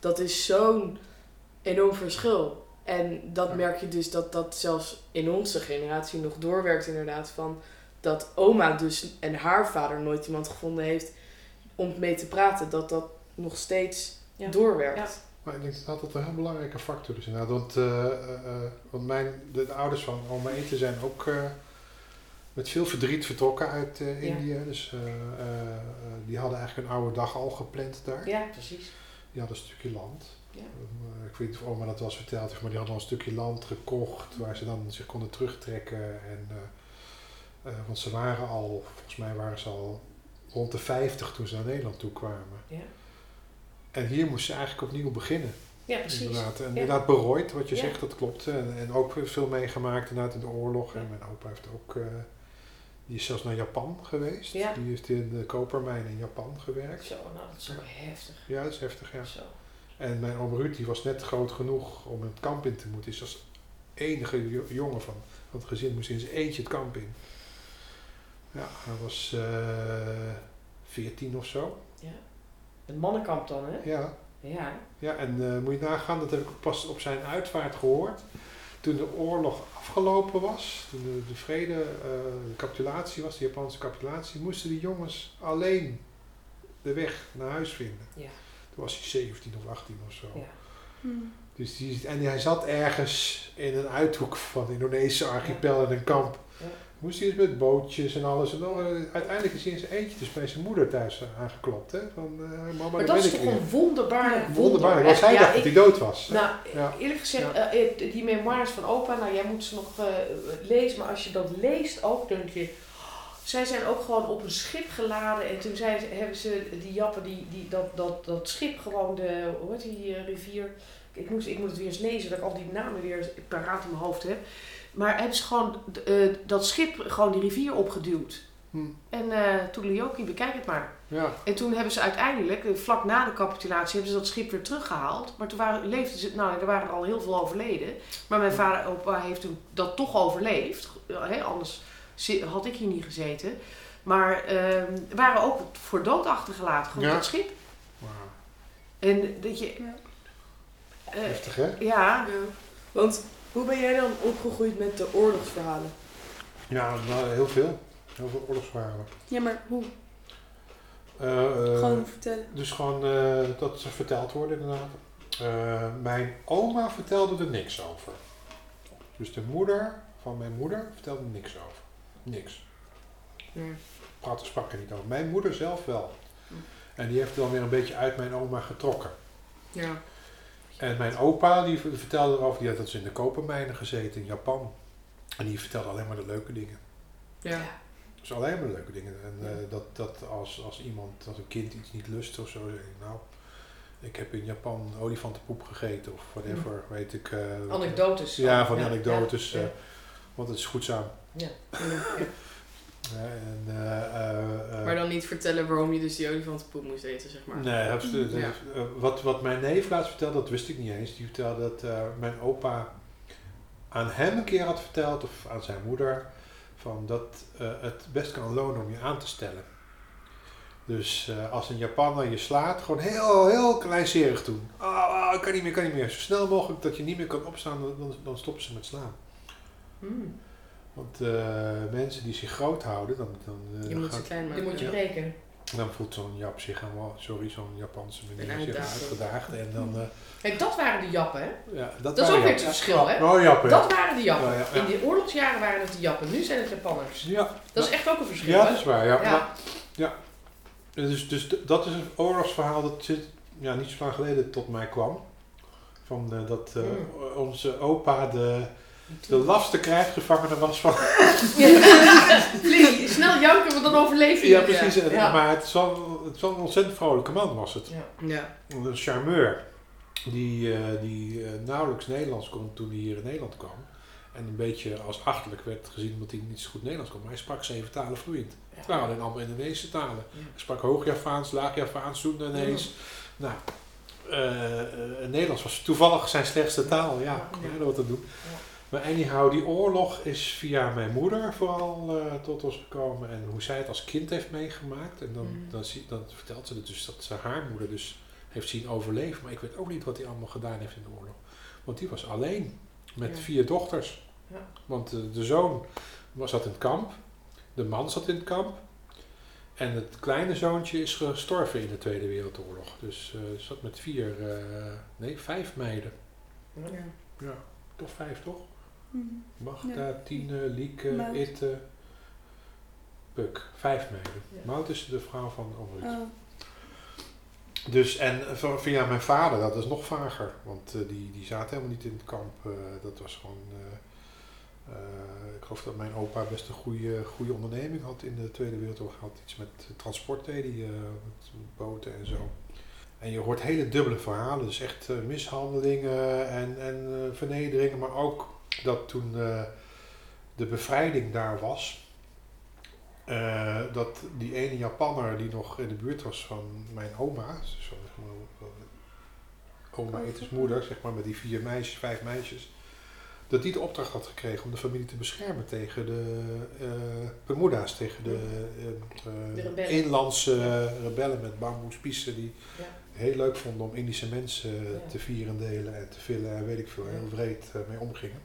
Speaker 5: Dat is zo'n enorm verschil. En dat merk je dus dat dat zelfs in onze generatie nog doorwerkt inderdaad. Van dat oma dus en haar vader nooit iemand gevonden heeft om mee te praten. Dat dat nog steeds
Speaker 4: Ja.
Speaker 5: doorwerkt.
Speaker 4: Ja.
Speaker 3: Maar ik denk dat dat een heel belangrijke factor is inderdaad. Want, eh, eh, eh, want mijn, de, de ouders van oma Eten zijn ook eh, met veel verdriet vertrokken uit eh,
Speaker 4: Ja.
Speaker 3: Indië. Dus eh, eh, eh, die hadden eigenlijk een oude dag al gepland daar.
Speaker 4: ja, precies.
Speaker 3: Die hadden een stukje land.
Speaker 4: Ja.
Speaker 3: Eh, ik weet niet of oma dat wel eens verteld heeft, maar die hadden al een stukje land gekocht waar ze dan zich konden terugtrekken. En, eh, eh, want ze waren al, volgens mij waren ze al rond de 50 toen ze naar Nederland toe kwamen.
Speaker 4: Ja.
Speaker 3: En hier moesten ze eigenlijk opnieuw beginnen.
Speaker 4: Ja, precies.
Speaker 3: Inderdaad, en inderdaad berooid wat je
Speaker 4: Ja.
Speaker 3: zegt, dat klopt. En, en ook veel meegemaakt inderdaad in de oorlog. En mijn opa heeft ook, die is zelfs naar Japan geweest.
Speaker 4: Ja.
Speaker 3: Die heeft in de kopermijn in Japan gewerkt.
Speaker 4: Zo, nou, dat is zo heftig.
Speaker 3: Ja, dat is heftig, ja.
Speaker 4: Zo.
Speaker 3: En mijn oom Ruud die was net groot genoeg om het kamp in te moeten. Dus als enige jo- jongen van, van het gezin moest in zijn eentje het kamp in. Ja, hij was eh 14 of zo.
Speaker 4: Het mannenkamp dan, hè?
Speaker 3: Ja,
Speaker 4: Ja.
Speaker 3: ja en eh, moet je nagaan, dat heb ik pas op zijn uitvaart gehoord. Toen de oorlog afgelopen was, toen de, de vrede, eh, de capitulatie was, de Japanse capitulatie, moesten die jongens alleen de weg naar huis vinden.
Speaker 4: Ja.
Speaker 3: Toen was hij 17 of 18 of zo.
Speaker 4: Ja.
Speaker 2: Hmm.
Speaker 3: Dus die, en hij zat ergens in een uithoek van de Indonesische archipel in een kamp.
Speaker 4: Ja.
Speaker 3: Moest hij eens met bootjes en alles. En dan, eh, uiteindelijk is hij in zijn eentje dus bij zijn moeder thuis eh, aangeklopt. Hè? Van, eh, mama,
Speaker 4: Maar dat is toch
Speaker 3: weer.
Speaker 4: een wonderbaarlijk wonder.
Speaker 3: Wonderbaarlijk. Want hij
Speaker 4: Ja,
Speaker 3: dacht
Speaker 4: ik-
Speaker 3: dat hij dood was.
Speaker 4: Nou,
Speaker 3: Ja.
Speaker 4: eerlijk gezegd, eh, eh, die memoires van opa, nou jij moet ze nog eh, lezen, maar als je dat leest ook, denk je, zij zijn ook gewoon op een schip geladen en toen zijn, hebben ze die jappen, die, die, dat, dat, dat schip gewoon de, hoe heet die eh, rivier, ik moet, ik moet het weer eens lezen, dat ik al die namen weer paraat in mijn hoofd heb. Maar hebben ze gewoon eh, dat schip gewoon die rivier opgeduwd.
Speaker 3: Hm.
Speaker 4: En eh Toedeleoki, bekijk het maar.
Speaker 3: Ja.
Speaker 4: En toen hebben ze uiteindelijk, vlak na de capitulatie, hebben ze dat schip weer teruggehaald. Maar toen waren, leefden ze, nou, er waren al heel veel overleden. Maar mijn vader opa heeft toen dat toch overleefd. Hè, anders had ik hier niet gezeten. Maar ehm waren ook voor dood achtergelaten, gewoon
Speaker 3: Ja.
Speaker 4: dat schip.
Speaker 3: Wauw.
Speaker 4: En dat je...
Speaker 2: Ja.
Speaker 4: eh,
Speaker 3: Heftig hè?
Speaker 4: ja,
Speaker 5: Ja. Want hoe ben jij dan opgegroeid met de oorlogsverhalen?
Speaker 3: Ja, nou, heel veel. Heel veel oorlogsverhalen.
Speaker 2: Ja, maar hoe?
Speaker 3: Eh, eh,
Speaker 2: Gewoon vertellen.
Speaker 3: Dus gewoon eh, dat ze verteld worden inderdaad. Eh, mijn oma vertelde er niks over. Dus de moeder van mijn moeder vertelde er niks over. Niks. Praatte sprak er niet over. Mijn moeder zelf wel.
Speaker 4: Hm.
Speaker 3: En die heeft dan weer een beetje uit mijn oma getrokken.
Speaker 4: ja.
Speaker 3: En mijn opa die vertelde erover, die had dat ze in de kopermijnen gezeten in Japan. En die vertelde alleen maar de leuke dingen.
Speaker 4: Ja.
Speaker 3: Dus alleen maar de leuke dingen. En eh, dat, dat als, als iemand, als een kind iets niet lust of zo, zeg ik, nou, ik heb in Japan olifantenpoep gegeten of whatever, weet ik. eh,
Speaker 4: Anekdotes.
Speaker 3: Ja, van
Speaker 4: Ja,
Speaker 3: anekdotes.
Speaker 4: ja,
Speaker 3: eh,
Speaker 4: ja.
Speaker 3: want het is goedzaam.
Speaker 4: Ja.
Speaker 3: Ja, en, eh, eh, eh,
Speaker 5: Maar dan niet vertellen waarom je dus die olifantenpoep moest eten, zeg maar.
Speaker 3: Nee, absoluut.
Speaker 5: Ja.
Speaker 3: Wat, wat mijn neef laatst vertelde, dat wist ik niet eens. Die vertelde dat eh, mijn opa aan hem een keer had verteld, of aan zijn moeder, van dat eh, het best kan lonen om je aan te stellen. Dus eh, als een Japaner je slaat, gewoon heel, heel kleinserig doen. Oh, oh, ik kan niet meer, kan niet meer. Zo snel mogelijk dat je niet meer kan opstaan, dan- dan, dan stoppen ze met slaan.
Speaker 4: Hmm.
Speaker 3: Want eh, mensen die zich groot houden, dan, dan, eh,
Speaker 5: Je moet ze
Speaker 3: gaat-
Speaker 5: klein
Speaker 4: Die
Speaker 5: maken.
Speaker 4: moet je
Speaker 3: Ja.
Speaker 4: breken.
Speaker 3: dan voelt zo'n Jap zich helemaal, sorry, zo'n Japanse meneer zich uitgedaagd. En dan, eh,
Speaker 4: Kijk, dat waren de jappen, hè?
Speaker 3: ja, dat,
Speaker 4: Dat is ook weer het verschil, hè?
Speaker 3: Oh, Jappen. ja.
Speaker 4: Dat waren de Jappen.
Speaker 3: Ja, ja, ja.
Speaker 4: In de oorlogsjaren waren het de Jappen. Nu zijn het Japanners.
Speaker 3: Ja,
Speaker 4: Dat is echt ook een verschil,
Speaker 3: ja, dat is waar. Ja.
Speaker 4: Ja.
Speaker 3: Ja. ja. Dus, dus dat is een oorlogsverhaal dat zit, ja, niet zo lang geleden tot mij kwam. Van, eh, dat eh,
Speaker 4: Hmm.
Speaker 3: onze opa de, de lafste krijgsgevangene was van...
Speaker 4: Snel janken, want dan overleef je.
Speaker 3: Ja, precies.
Speaker 4: Ja.
Speaker 3: Maar het wel, het een ontzettend vrolijke man was het.
Speaker 4: Ja.
Speaker 5: Ja.
Speaker 3: Een charmeur. Die, eh, die eh, nauwelijks Nederlands kon toen hij hier in Nederland kwam. En een beetje als achterlijk werd gezien omdat hij niet zo goed Nederlands kon. Maar hij sprak zeven talen vloeiend. Het waren alleen allemaal Indonesische talen.
Speaker 4: Ja.
Speaker 3: Hij sprak Hoog-Javaans, Laag-Javaans, Soedanees. Nou, eh, Nederlands was toevallig zijn slechtste taal. Ja,
Speaker 4: Ja.
Speaker 3: er wat aan doen. Maar anyhow, die oorlog is via mijn moeder vooral eh, tot ons gekomen. En hoe zij het als kind heeft meegemaakt. En dan,
Speaker 5: Mm.
Speaker 3: dan, zie, dan vertelt ze het dus dat ze haar moeder dus heeft zien overleven. Maar ik weet ook niet wat hij allemaal gedaan heeft in de oorlog. Want die was alleen met
Speaker 4: Ja.
Speaker 3: vier dochters.
Speaker 4: Ja.
Speaker 3: Want de, de zoon was zat in het kamp. De man zat in het kamp. En het kleine zoontje is gestorven in de Tweede Wereldoorlog. Dus eh, ze zat met vier, eh, nee, vijf meiden.
Speaker 5: Ja.
Speaker 3: Ja, toch vijf toch?
Speaker 2: Mhm.
Speaker 3: Magda, Tine, Lieke,
Speaker 2: Maud.
Speaker 3: Itte, Puk. Vijf meiden.
Speaker 4: Ja.
Speaker 3: Maud is de vrouw van Omrit.
Speaker 2: Oh.
Speaker 3: Dus, en v- via mijn vader, dat is nog vager. Want eh, die, die zaten helemaal niet in het kamp. eh, dat was gewoon... eh, eh, ik geloof dat mijn opa best een goede, goede onderneming had in de Tweede Wereldoorlog. Hij had iets met transport, deed hij, eh, met boten en zo. En je hoort hele dubbele verhalen. Dus echt eh, mishandelingen en, en eh, vernederingen. Maar ook dat toen eh, de bevrijding daar was... eh, dat die ene Japanner die nog in de buurt was van mijn oma... Dus van, zeg maar, oma Etes moeder, zeg maar, met die vier meisjes, vijf meisjes... dat die de opdracht had gekregen om de familie te beschermen tegen de eh Bermuda's, tegen de,
Speaker 4: De rebellen.
Speaker 3: inlandse rebellen met bamboespiezen die
Speaker 4: Ja.
Speaker 3: heel leuk vonden om Indische mensen
Speaker 4: Ja.
Speaker 3: te vierendelen en te villen en weet ik veel, heel wreed mee omgingen.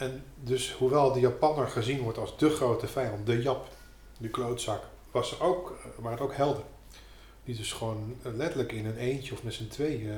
Speaker 3: En dus hoewel de Japanner gezien wordt als de grote vijand, de Jap, de klootzak, was er ook, waren het ook helden. Die dus gewoon letterlijk in een eentje of met z'n tweeën eh,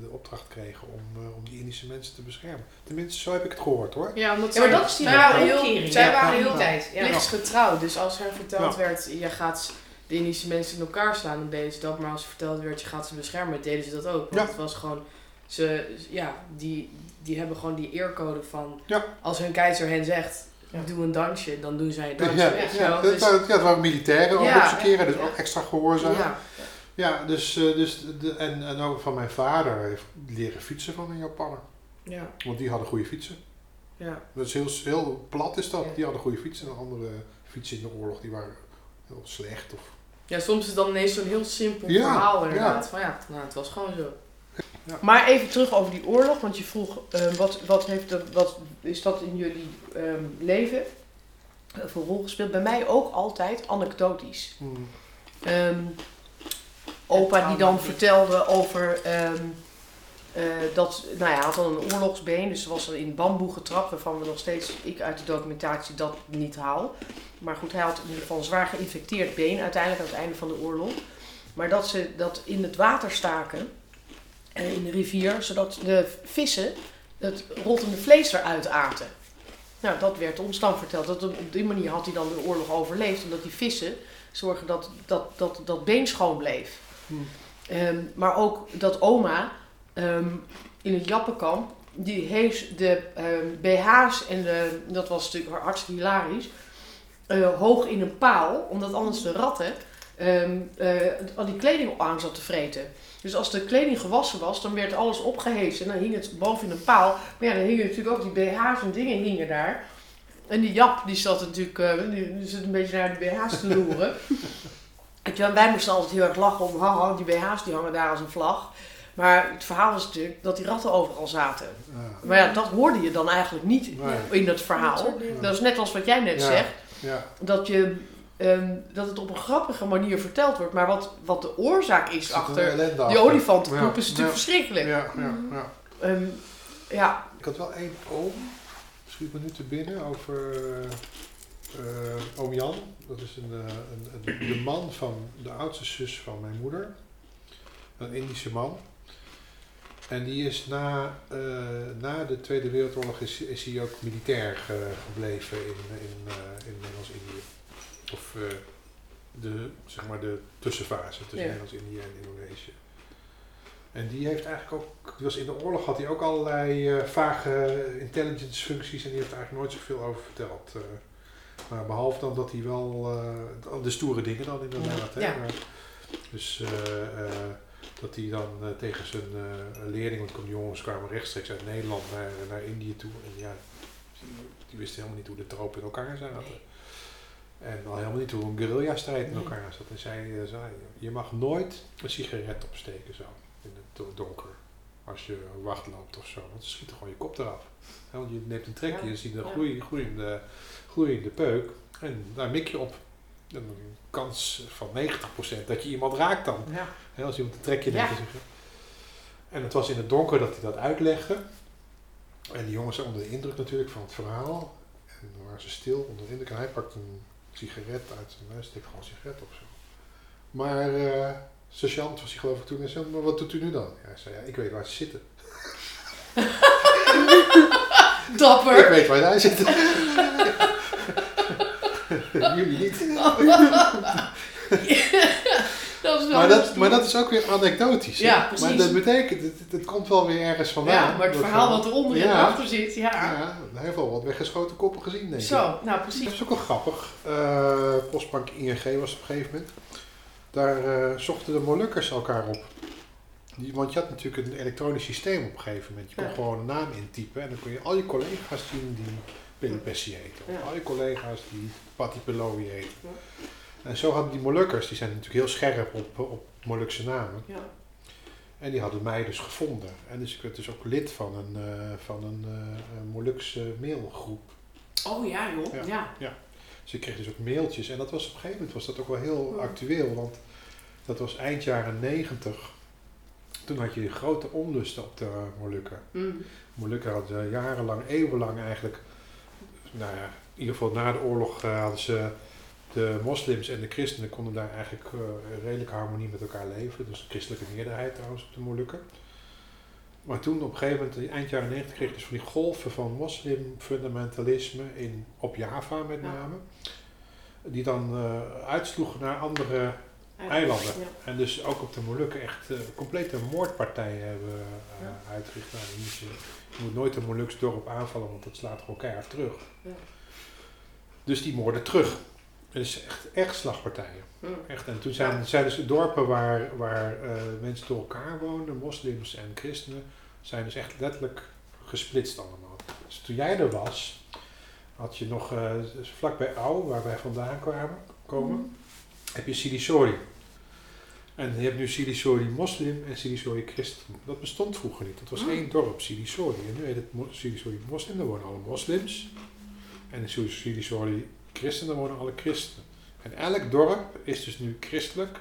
Speaker 3: de opdracht kregen om, eh, om die Indische mensen te beschermen. Tenminste, zo heb ik het gehoord hoor.
Speaker 5: Ja, omdat
Speaker 4: Ja, maar
Speaker 5: zij-
Speaker 4: dat is die
Speaker 5: heel, zij waren heel
Speaker 4: tijd. Ja.
Speaker 5: plichtsgetrouw. Dus als er verteld
Speaker 3: Ja.
Speaker 5: werd, je gaat de Indische mensen in elkaar slaan, dan deden ze dat. Maar als er verteld werd, je gaat ze beschermen, deden ze dat ook. Want
Speaker 3: Ja.
Speaker 5: het was gewoon, ze, ja, die, die hebben gewoon die eercode van,
Speaker 3: Ja.
Speaker 5: als hun keizer hen zegt,
Speaker 4: Ja.
Speaker 5: doe een dansje, dan doen zij een dansje.
Speaker 3: Ja, ja, dat,
Speaker 5: Dus-
Speaker 3: waren- ja, dat waren militairen ook
Speaker 5: Ja.
Speaker 3: op z'n keren, dus
Speaker 5: Ja.
Speaker 3: ook extra gehoorzaam. Ja,
Speaker 5: ja,
Speaker 3: dus, eh, dus de, en, en ook van mijn vader heeft leren fietsen van een Japanner.
Speaker 5: ja,
Speaker 3: Want die hadden goede fietsen.
Speaker 5: ja.
Speaker 3: Dat is heel, heel plat is dat.
Speaker 4: Ja.
Speaker 3: Die hadden goede fietsen en andere fietsen in de oorlog die waren heel slecht. Of,
Speaker 5: Ja, soms is het dan ineens zo'n heel simpel
Speaker 3: Ja,
Speaker 5: verhaal inderdaad.
Speaker 3: ja.
Speaker 5: Van ja, nou, het was gewoon zo.
Speaker 4: Maar even terug over die oorlog, want je vroeg eh, wat, wat, heeft er, wat is dat in jullie ehm, leven eh, voor rol gespeeld? Bij mij ook altijd anekdotisch.
Speaker 3: Hmm.
Speaker 4: Ehm, opa die dan vertelde over ehm, eh, dat, nou ja, hij had dan een oorlogsbeen, dus was er in bamboe getrapt, waarvan we nog steeds, ik uit de documentatie dat niet haal. Maar goed, hij had in ieder geval een zwaar geïnfecteerd been uiteindelijk aan het einde van de oorlog. Maar dat ze dat in het water staken, in de rivier, zodat de vissen het rottende vlees eruit aten. Nou, dat werd ons dan verteld. Dat op die manier had hij dan de oorlog overleefd, omdat die vissen zorgen dat dat, dat, dat been schoon bleef.
Speaker 3: Hmm.
Speaker 4: Ehm, maar ook dat oma ehm, in het Jappenkamp, die heeft de ehm, BH's en de, dat was natuurlijk hartstikke hilarisch, eh, hoog in een paal, omdat anders de ratten ehm, eh, al die kleding op aan zat te vreten. Dus als de kleding gewassen was, dan werd alles opgeheven en dan hing het boven in een paal. Maar ja, dan hingen natuurlijk ook die BH's en dingen hingen daar. En die Jap, die zat natuurlijk eh, die, die zat een beetje naar die BH's te loeren. En wij moesten altijd heel erg lachen om, haha, die BH's die hangen daar als een vlag. Maar het verhaal was natuurlijk dat die ratten overal zaten.
Speaker 3: Ja.
Speaker 4: Maar ja, dat hoorde je dan eigenlijk niet
Speaker 3: Nee.
Speaker 4: in het verhaal. Dat is net als wat jij net
Speaker 3: Ja.
Speaker 4: zegt
Speaker 3: Ja.
Speaker 4: dat, je, ehm, dat het op een grappige manier verteld wordt. Maar wat, wat de oorzaak is
Speaker 3: Er
Speaker 4: achter die
Speaker 3: achter.
Speaker 4: olifantenpoep
Speaker 3: Ja,
Speaker 4: is natuurlijk
Speaker 3: ja.
Speaker 4: verschrikkelijk.
Speaker 3: Ja, ja, ja.
Speaker 4: Ehm, ja,
Speaker 3: Ik had wel één oom, schiet me nu te binnen, over eh, oom Jan. Dat is een, eh, een, een- de man van de oudste zus van mijn moeder. Een Indische man. En die is na, eh, na de Tweede Wereldoorlog is, is hij ook militair ge- gebleven in, in, eh, in Nederlands-Indië. Of eh, de, zeg maar de tussenfase tussen
Speaker 4: Ja.
Speaker 3: Nederlands-Indië en Indonesië. En die heeft eigenlijk ook, was in de oorlog had hij ook allerlei eh, vage intelligence functies en die heeft er eigenlijk nooit zoveel over verteld. eh. maar behalve dan dat hij wel de stoere dingen dan inderdaad. hè,
Speaker 4: Ja.
Speaker 3: maar- dus dat hij dan tegen zijn leerling, want die jongens kwamen rechtstreeks uit Nederland naar, naar Indië toe. En ja, die wisten helemaal niet hoe de tropen in elkaar zaten. En al helemaal niet hoe een guerrilla-strijd in elkaar zat. En zij eh, zei, je mag nooit een sigaret opsteken zo, in het do- donker. Als je wacht loopt of zo, want dan schiet er gewoon je kop eraf. Want je neemt een trekje, je ziet een
Speaker 4: Ja.
Speaker 3: gloei, gloeiende, gloeiende peuk. En daar mik je op. En een kans van 90% dat je iemand raakt dan.
Speaker 4: ja.
Speaker 3: Hè, als iemand een trekje neemt.
Speaker 4: Ja.
Speaker 3: je- En het was in het donker dat hij dat uitlegde. En die jongens zijn onder de indruk natuurlijk van het verhaal. En dan waren ze stil onder de indruk. En hij pakt een sigaret uit zijn neus, steekt gewoon een sigaret op zo. Maar eh sergeant was hij geloof ik toen en zei, maar wat doet u nu dan? Ja, hij zei, ja, ik weet waar ze zitten. Ik
Speaker 4: Dapper.
Speaker 3: weet waar zij zitten. Jullie niet.
Speaker 4: Dat
Speaker 3: Maar dat, maar dat is ook weer anekdotisch. hè?
Speaker 4: Ja, precies.
Speaker 3: Maar dat betekent, het, het komt wel weer ergens vandaan.
Speaker 4: Ja, maar het
Speaker 3: dat
Speaker 4: verhaal wat eronder en
Speaker 3: Ja.
Speaker 4: achter zit, ja.
Speaker 3: Ja, heeft wel wat weggeschoten koppen gezien, denk ik.
Speaker 4: Zo, nou
Speaker 3: Dat
Speaker 4: precies.
Speaker 3: is ook wel grappig. Eh, Postbank ING was op een gegeven moment. Daar eh, zochten de Molukkers elkaar op. Die, want je had natuurlijk een elektronisch systeem op een gegeven moment. Je kon
Speaker 4: Ja.
Speaker 3: gewoon een naam intypen en dan kon je al je collega's zien die Bessie heten. Of al je collega's die Patty Pellowy heten. En zo hadden die Molukkers, die zijn natuurlijk heel scherp op, op Molukse namen.
Speaker 4: Ja.
Speaker 3: En die hadden mij dus gevonden. En dus ik werd dus ook lid van een, eh, van een eh, een Molukse mailgroep.
Speaker 4: Oh ja, joh.
Speaker 3: Ja.
Speaker 4: Ja.
Speaker 3: Dus ik kreeg dus ook mailtjes. En dat was op een gegeven moment was dat ook wel heel actueel. Want dat was eind jaren negentig. Toen had je grote onlusten op de Molukken.
Speaker 4: Mm.
Speaker 3: Molukken hadden jarenlang, eeuwenlang eigenlijk... Nou ja, in ieder geval na de oorlog eh, hadden ze de moslims en de christenen konden daar eigenlijk eh, redelijke harmonie met elkaar leven. Dus christelijke meerderheid trouwens op de Molukken. Maar toen op een gegeven moment, in eind jaren 90, kreeg je dus van die golven van moslimfundamentalisme in, op Java met
Speaker 4: Ja.
Speaker 3: name. Die dan eh, uitsloegen naar andere eilanden.
Speaker 4: Ja.
Speaker 3: En dus ook op de Molukken echt eh, complete moordpartijen hebben
Speaker 4: Ja.
Speaker 3: uitgericht. Nou, je, moet, je- je moet nooit een Moluks dorp aanvallen, want dat slaat gewoon keihard terug.
Speaker 4: Ja.
Speaker 3: Dus die moorden terug. Dus echt, echt slagpartijen.
Speaker 4: Hm.
Speaker 3: Echt. En toen zijn, zijn dus dorpen waar, waar eh, mensen door elkaar woonden, moslims en christenen, zijn dus echt letterlijk gesplitst allemaal. Dus toen jij er was, had je nog eh, dus vlakbij Au, waar wij vandaan kwamen, komen, heb je Silisori. En je hebt nu Silisori moslim en Silisori christen. Dat bestond vroeger niet. Dat was
Speaker 4: Hmm.
Speaker 3: één dorp, Silisori. En nu heet het Silisori moslim, daar wonen alle moslims. En in Silisori christen, daar wonen alle christenen. En elk dorp is dus nu christelijk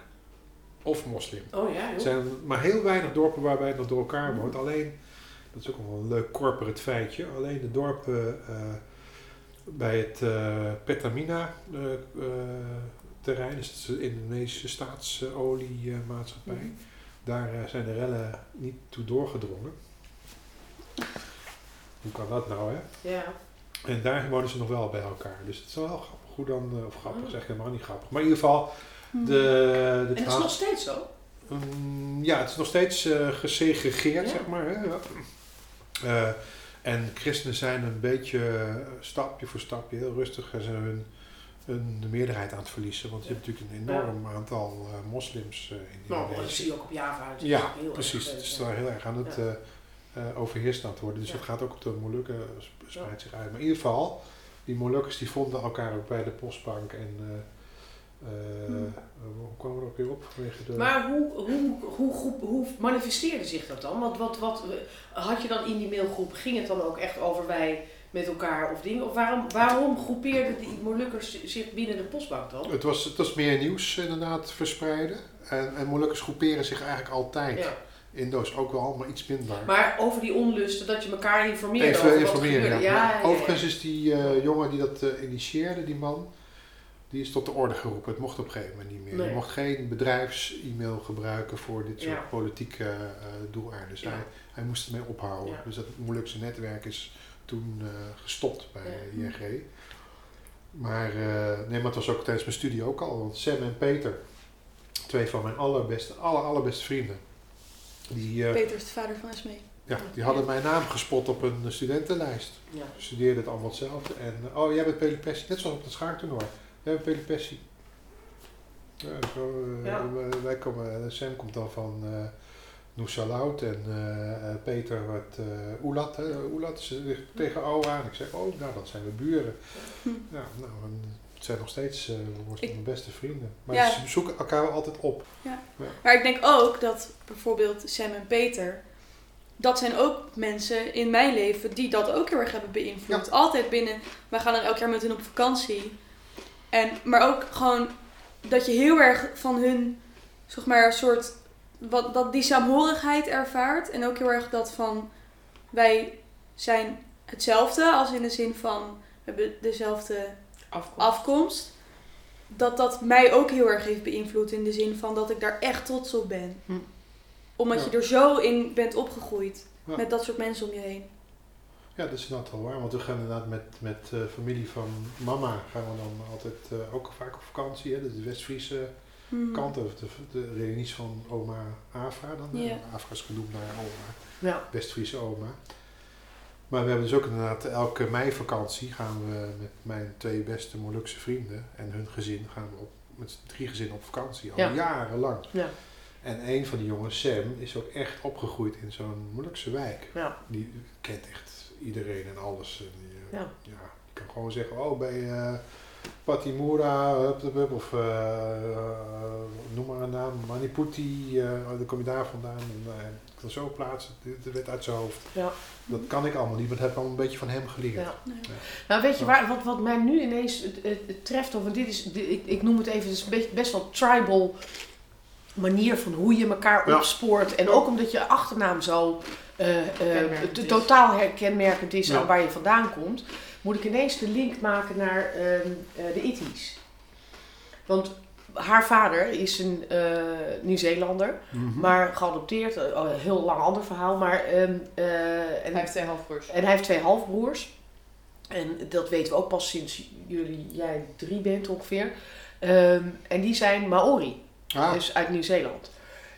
Speaker 3: of moslim.
Speaker 4: Oh ja,
Speaker 3: Er zijn maar heel weinig dorpen waarbij het nog door elkaar woont. Alleen, dat is ook nog wel een leuk corporate feitje, alleen de dorpen eh, bij het eh, Pertamina eh, eh, terrein, dus de Indonesische staatsoliemaatschappij,
Speaker 4: Mhm.
Speaker 3: daar zijn de rellen niet toe doorgedrongen. Hoe kan dat nou, hè?
Speaker 4: Ja.
Speaker 3: En daar wonen ze nog wel bij elkaar. Dus het is wel grappig. Hoe dan, eh, of grappig,
Speaker 4: Oh.
Speaker 3: zeg ik helemaal niet grappig. Maar in ieder geval,
Speaker 2: Hm.
Speaker 3: de, de
Speaker 4: En dat is nog steeds zo.
Speaker 3: Mm, ja, het is nog steeds eh, gesegregeerd,
Speaker 4: Ja.
Speaker 3: zeg maar. Hè? Ja. Eh, en christenen zijn een beetje stapje voor stapje heel rustig en ze hun, hun de meerderheid aan het verliezen. Want je hebt natuurlijk een enorm aantal eh, moslims eh, in
Speaker 4: Nou, dat zie je ook op Java. Het is
Speaker 3: Ja,
Speaker 4: heel
Speaker 3: precies. Het is daar heel erg aan het
Speaker 4: Ja.
Speaker 3: eh, eh, overheerst aan het worden. Dus
Speaker 4: Ja.
Speaker 3: het gaat ook op de Molukken, spreidt zich uit. Maar in ieder geval, die Molukkers die vonden elkaar ook bij de postbank. En
Speaker 2: Hmm.
Speaker 3: eh, hoe kwamen we er ook weer op? Vanwege de...
Speaker 4: Maar hoe, hoe, hoe, groep, hoe manifesteerde zich dat dan? Want wat, wat, had je dan in die mailgroep, ging het dan ook echt over wij met elkaar of dingen? Of waarom, waarom groepeerden die Molukkers zich binnen de postbank dan?
Speaker 3: Het was, het was meer nieuws inderdaad verspreiden. En, en Molukkers groeperen zich eigenlijk altijd.
Speaker 4: Ja.
Speaker 3: Indo's ook wel, maar iets minder.
Speaker 4: Maar over die onlusten, dat je elkaar informeerde
Speaker 3: Even
Speaker 4: over wat er
Speaker 3: informeren.
Speaker 4: gebeurde.
Speaker 3: Ja.
Speaker 4: Ja, ja, ja.
Speaker 3: Overigens is die eh, jongen die dat eh, initieerde, die man, die is tot de orde geroepen. Het mocht op een gegeven moment niet meer.
Speaker 4: Nee.
Speaker 3: Je mocht geen bedrijfs-e-mail gebruiken voor dit soort politieke eh doeleinden. Dus hij, hij moest ermee ophouden. Dus dat Molukse netwerk is toen gestopt bij. ING. Maar, nee, maar het was ook tijdens mijn studie ook al. Want Sam en Peter, twee van mijn allerbeste, aller, allerbeste vrienden, die, eh,
Speaker 2: Peter is de vader van Esmee.
Speaker 3: ja, die hadden mijn naam gespot op een studentenlijst.
Speaker 4: Ja.
Speaker 3: We studeerden het allemaal hetzelfde. En, eh, oh, jij bent Pelipessi. Net zoals op het schaaktoernooi. Jij bent Pelipessi. Ja, zo, eh,
Speaker 4: Ja.
Speaker 3: wij- komen, Sam komt dan van eh Noesalaut en eh, eh, Peter wordt eh Oelat. Hè? Oelat is eh, tegen O aan. Ik zeg, oh, nou, dan zijn we buren.
Speaker 2: Hm.
Speaker 3: Ja, nou, en het zijn nog steeds
Speaker 2: Ik-
Speaker 3: mijn beste vrienden. Maar
Speaker 2: Ja.
Speaker 3: ze zoeken elkaar wel altijd op.
Speaker 2: Maar ik denk ook dat bijvoorbeeld Sam en Peter, dat zijn ook mensen in mijn leven die dat ook heel erg hebben beïnvloed. Altijd binnen, wij gaan er elk jaar met hun op vakantie. En, maar ook gewoon dat je heel erg van hun, zeg maar, een soort, wat, dat die saamhorigheid ervaart. En ook heel erg dat van, wij zijn hetzelfde, als in de zin van, we hebben dezelfde
Speaker 4: Afkomst.
Speaker 2: afkomst. Dat dat mij ook heel erg heeft beïnvloed in de zin van dat ik daar echt trots op ben.
Speaker 4: Hm.
Speaker 2: Omdat
Speaker 3: Ja.
Speaker 2: je er zo in bent opgegroeid.
Speaker 3: Ja.
Speaker 2: Met dat soort mensen om je heen.
Speaker 3: Ja, dat is inderdaad wel waar. Want we gaan inderdaad met, met eh, familie van mama gaan we dan altijd eh, ook vaak op vakantie. Hè? Dus de West-Friese
Speaker 2: Hmm.
Speaker 3: kant, of de, de reunies van oma Afra dan.
Speaker 2: Ja.
Speaker 3: Ja. Afra is genoemd naar oma,
Speaker 4: Ja.
Speaker 3: West-Friese oma. Maar we hebben dus ook inderdaad elke meivakantie gaan we met mijn twee beste Molukse vrienden en hun gezin gaan we op, met drie gezinnen op vakantie, al
Speaker 4: Ja.
Speaker 3: jarenlang.
Speaker 4: Ja.
Speaker 3: En een van die jongens, Sam, is ook echt opgegroeid in zo'n Molukse wijk.
Speaker 4: Ja.
Speaker 3: Die kent echt iedereen en alles. En die,
Speaker 4: Ja.
Speaker 3: ja, die kan gewoon zeggen, oh, bij eh Patimura, hup, hup, hup, of eh, noem maar een naam, Maniputi, eh, oh, dan kom je daar vandaan. En, eh, ik kan zo plaatsen, dit dit werd uit zijn hoofd.
Speaker 4: Ja.
Speaker 3: Dat kan ik allemaal niet, maar dat heb ik allemaal een beetje van hem geleerd.
Speaker 4: Ja.
Speaker 2: Nee.
Speaker 4: Nou, weet je waar, wat, wat mij nu ineens het, het, het treft, of dit is, dit- ik, ik noem het even, het is best wel tribal manier van hoe je elkaar
Speaker 3: Ja.
Speaker 4: opspoort. En ook omdat je achternaam zo eh, eh,
Speaker 5: is.
Speaker 4: totaal herkenmerkend is
Speaker 3: Ja.
Speaker 4: aan waar je vandaan komt, moet ik ineens de link maken naar ehm, eh, de Itties. Want haar vader is een eh, Nieuw-Zeelander,
Speaker 3: Mhm.
Speaker 4: maar geadopteerd. eh, oh, een heel lang ander verhaal. Maar, ehm, eh, en,
Speaker 5: Hij heeft twee halfbroers.
Speaker 4: en hij heeft twee halfbroers. En dat weten we ook pas sinds jullie, jij drie bent ongeveer. Ehm, en die zijn Maori,
Speaker 3: Ah,
Speaker 4: dus uit Nieuw-Zeeland.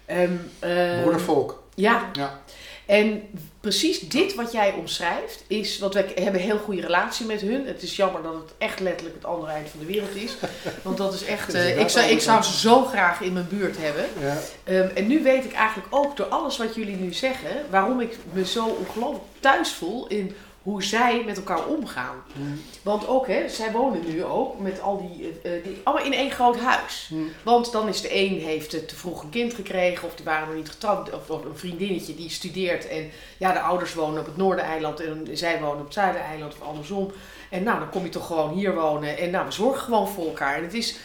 Speaker 4: Ehm, ehm,
Speaker 3: broedervolk.
Speaker 4: Ja.
Speaker 3: Ja.
Speaker 4: En precies dit wat jij omschrijft is, want wij hebben een heel goede relatie met hun. Het is jammer dat het echt letterlijk het andere eind van de wereld is. Want dat is echt, eh, ik, zou, ik zou ze zo graag in mijn buurt hebben.
Speaker 3: Ja.
Speaker 4: Ehm, en nu weet ik eigenlijk ook door alles wat jullie nu zeggen, waarom ik me zo ongelooflijk thuis voel in hoe zij met elkaar omgaan.
Speaker 3: Mhm.
Speaker 4: Want ook, hè, zij wonen nu ook met al die, eh, eh, die allemaal in één groot huis.
Speaker 3: Mhm.
Speaker 4: Want dan is de een heeft te vroeg een kind gekregen of die waren nog niet getrouwd. Of, of een vriendinnetje die studeert en ja, de ouders wonen op het Noordereiland en zij wonen op het Zuidereiland of andersom. En nou, dan kom je toch gewoon hier wonen en nou, we zorgen gewoon voor elkaar. En het is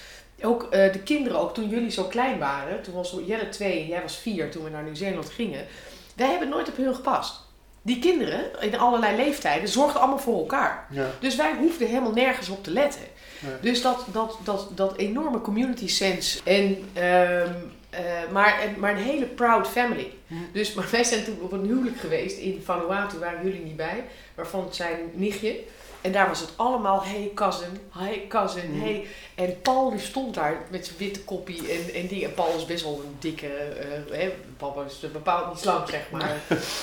Speaker 4: ook eh, de kinderen, ook toen jullie zo klein waren, toen was Jelle twee en jij was vier toen we naar Nieuw-Zeeland gingen. Wij hebben nooit op hun gepast. Die kinderen in allerlei leeftijden zorgden allemaal voor elkaar.
Speaker 3: Ja.
Speaker 4: Dus wij hoefden helemaal nergens op te letten.
Speaker 3: Nee.
Speaker 4: Dus dat, dat, dat, dat enorme community sense. En, ehm, eh, maar, en, maar een hele proud family.
Speaker 3: Hm.
Speaker 4: Dus, maar wij zijn toen op een huwelijk geweest in Vanuatu, waren jullie niet bij. Waarvan zijn nichtje. En daar was het allemaal, hey cousin, hey cousin,
Speaker 3: Hm.
Speaker 4: hey. En Paul die stond daar met zijn witte koppie en, en die. En Paul is best wel een dikke, eh hè, papa is bepaald niet slank zeg maar.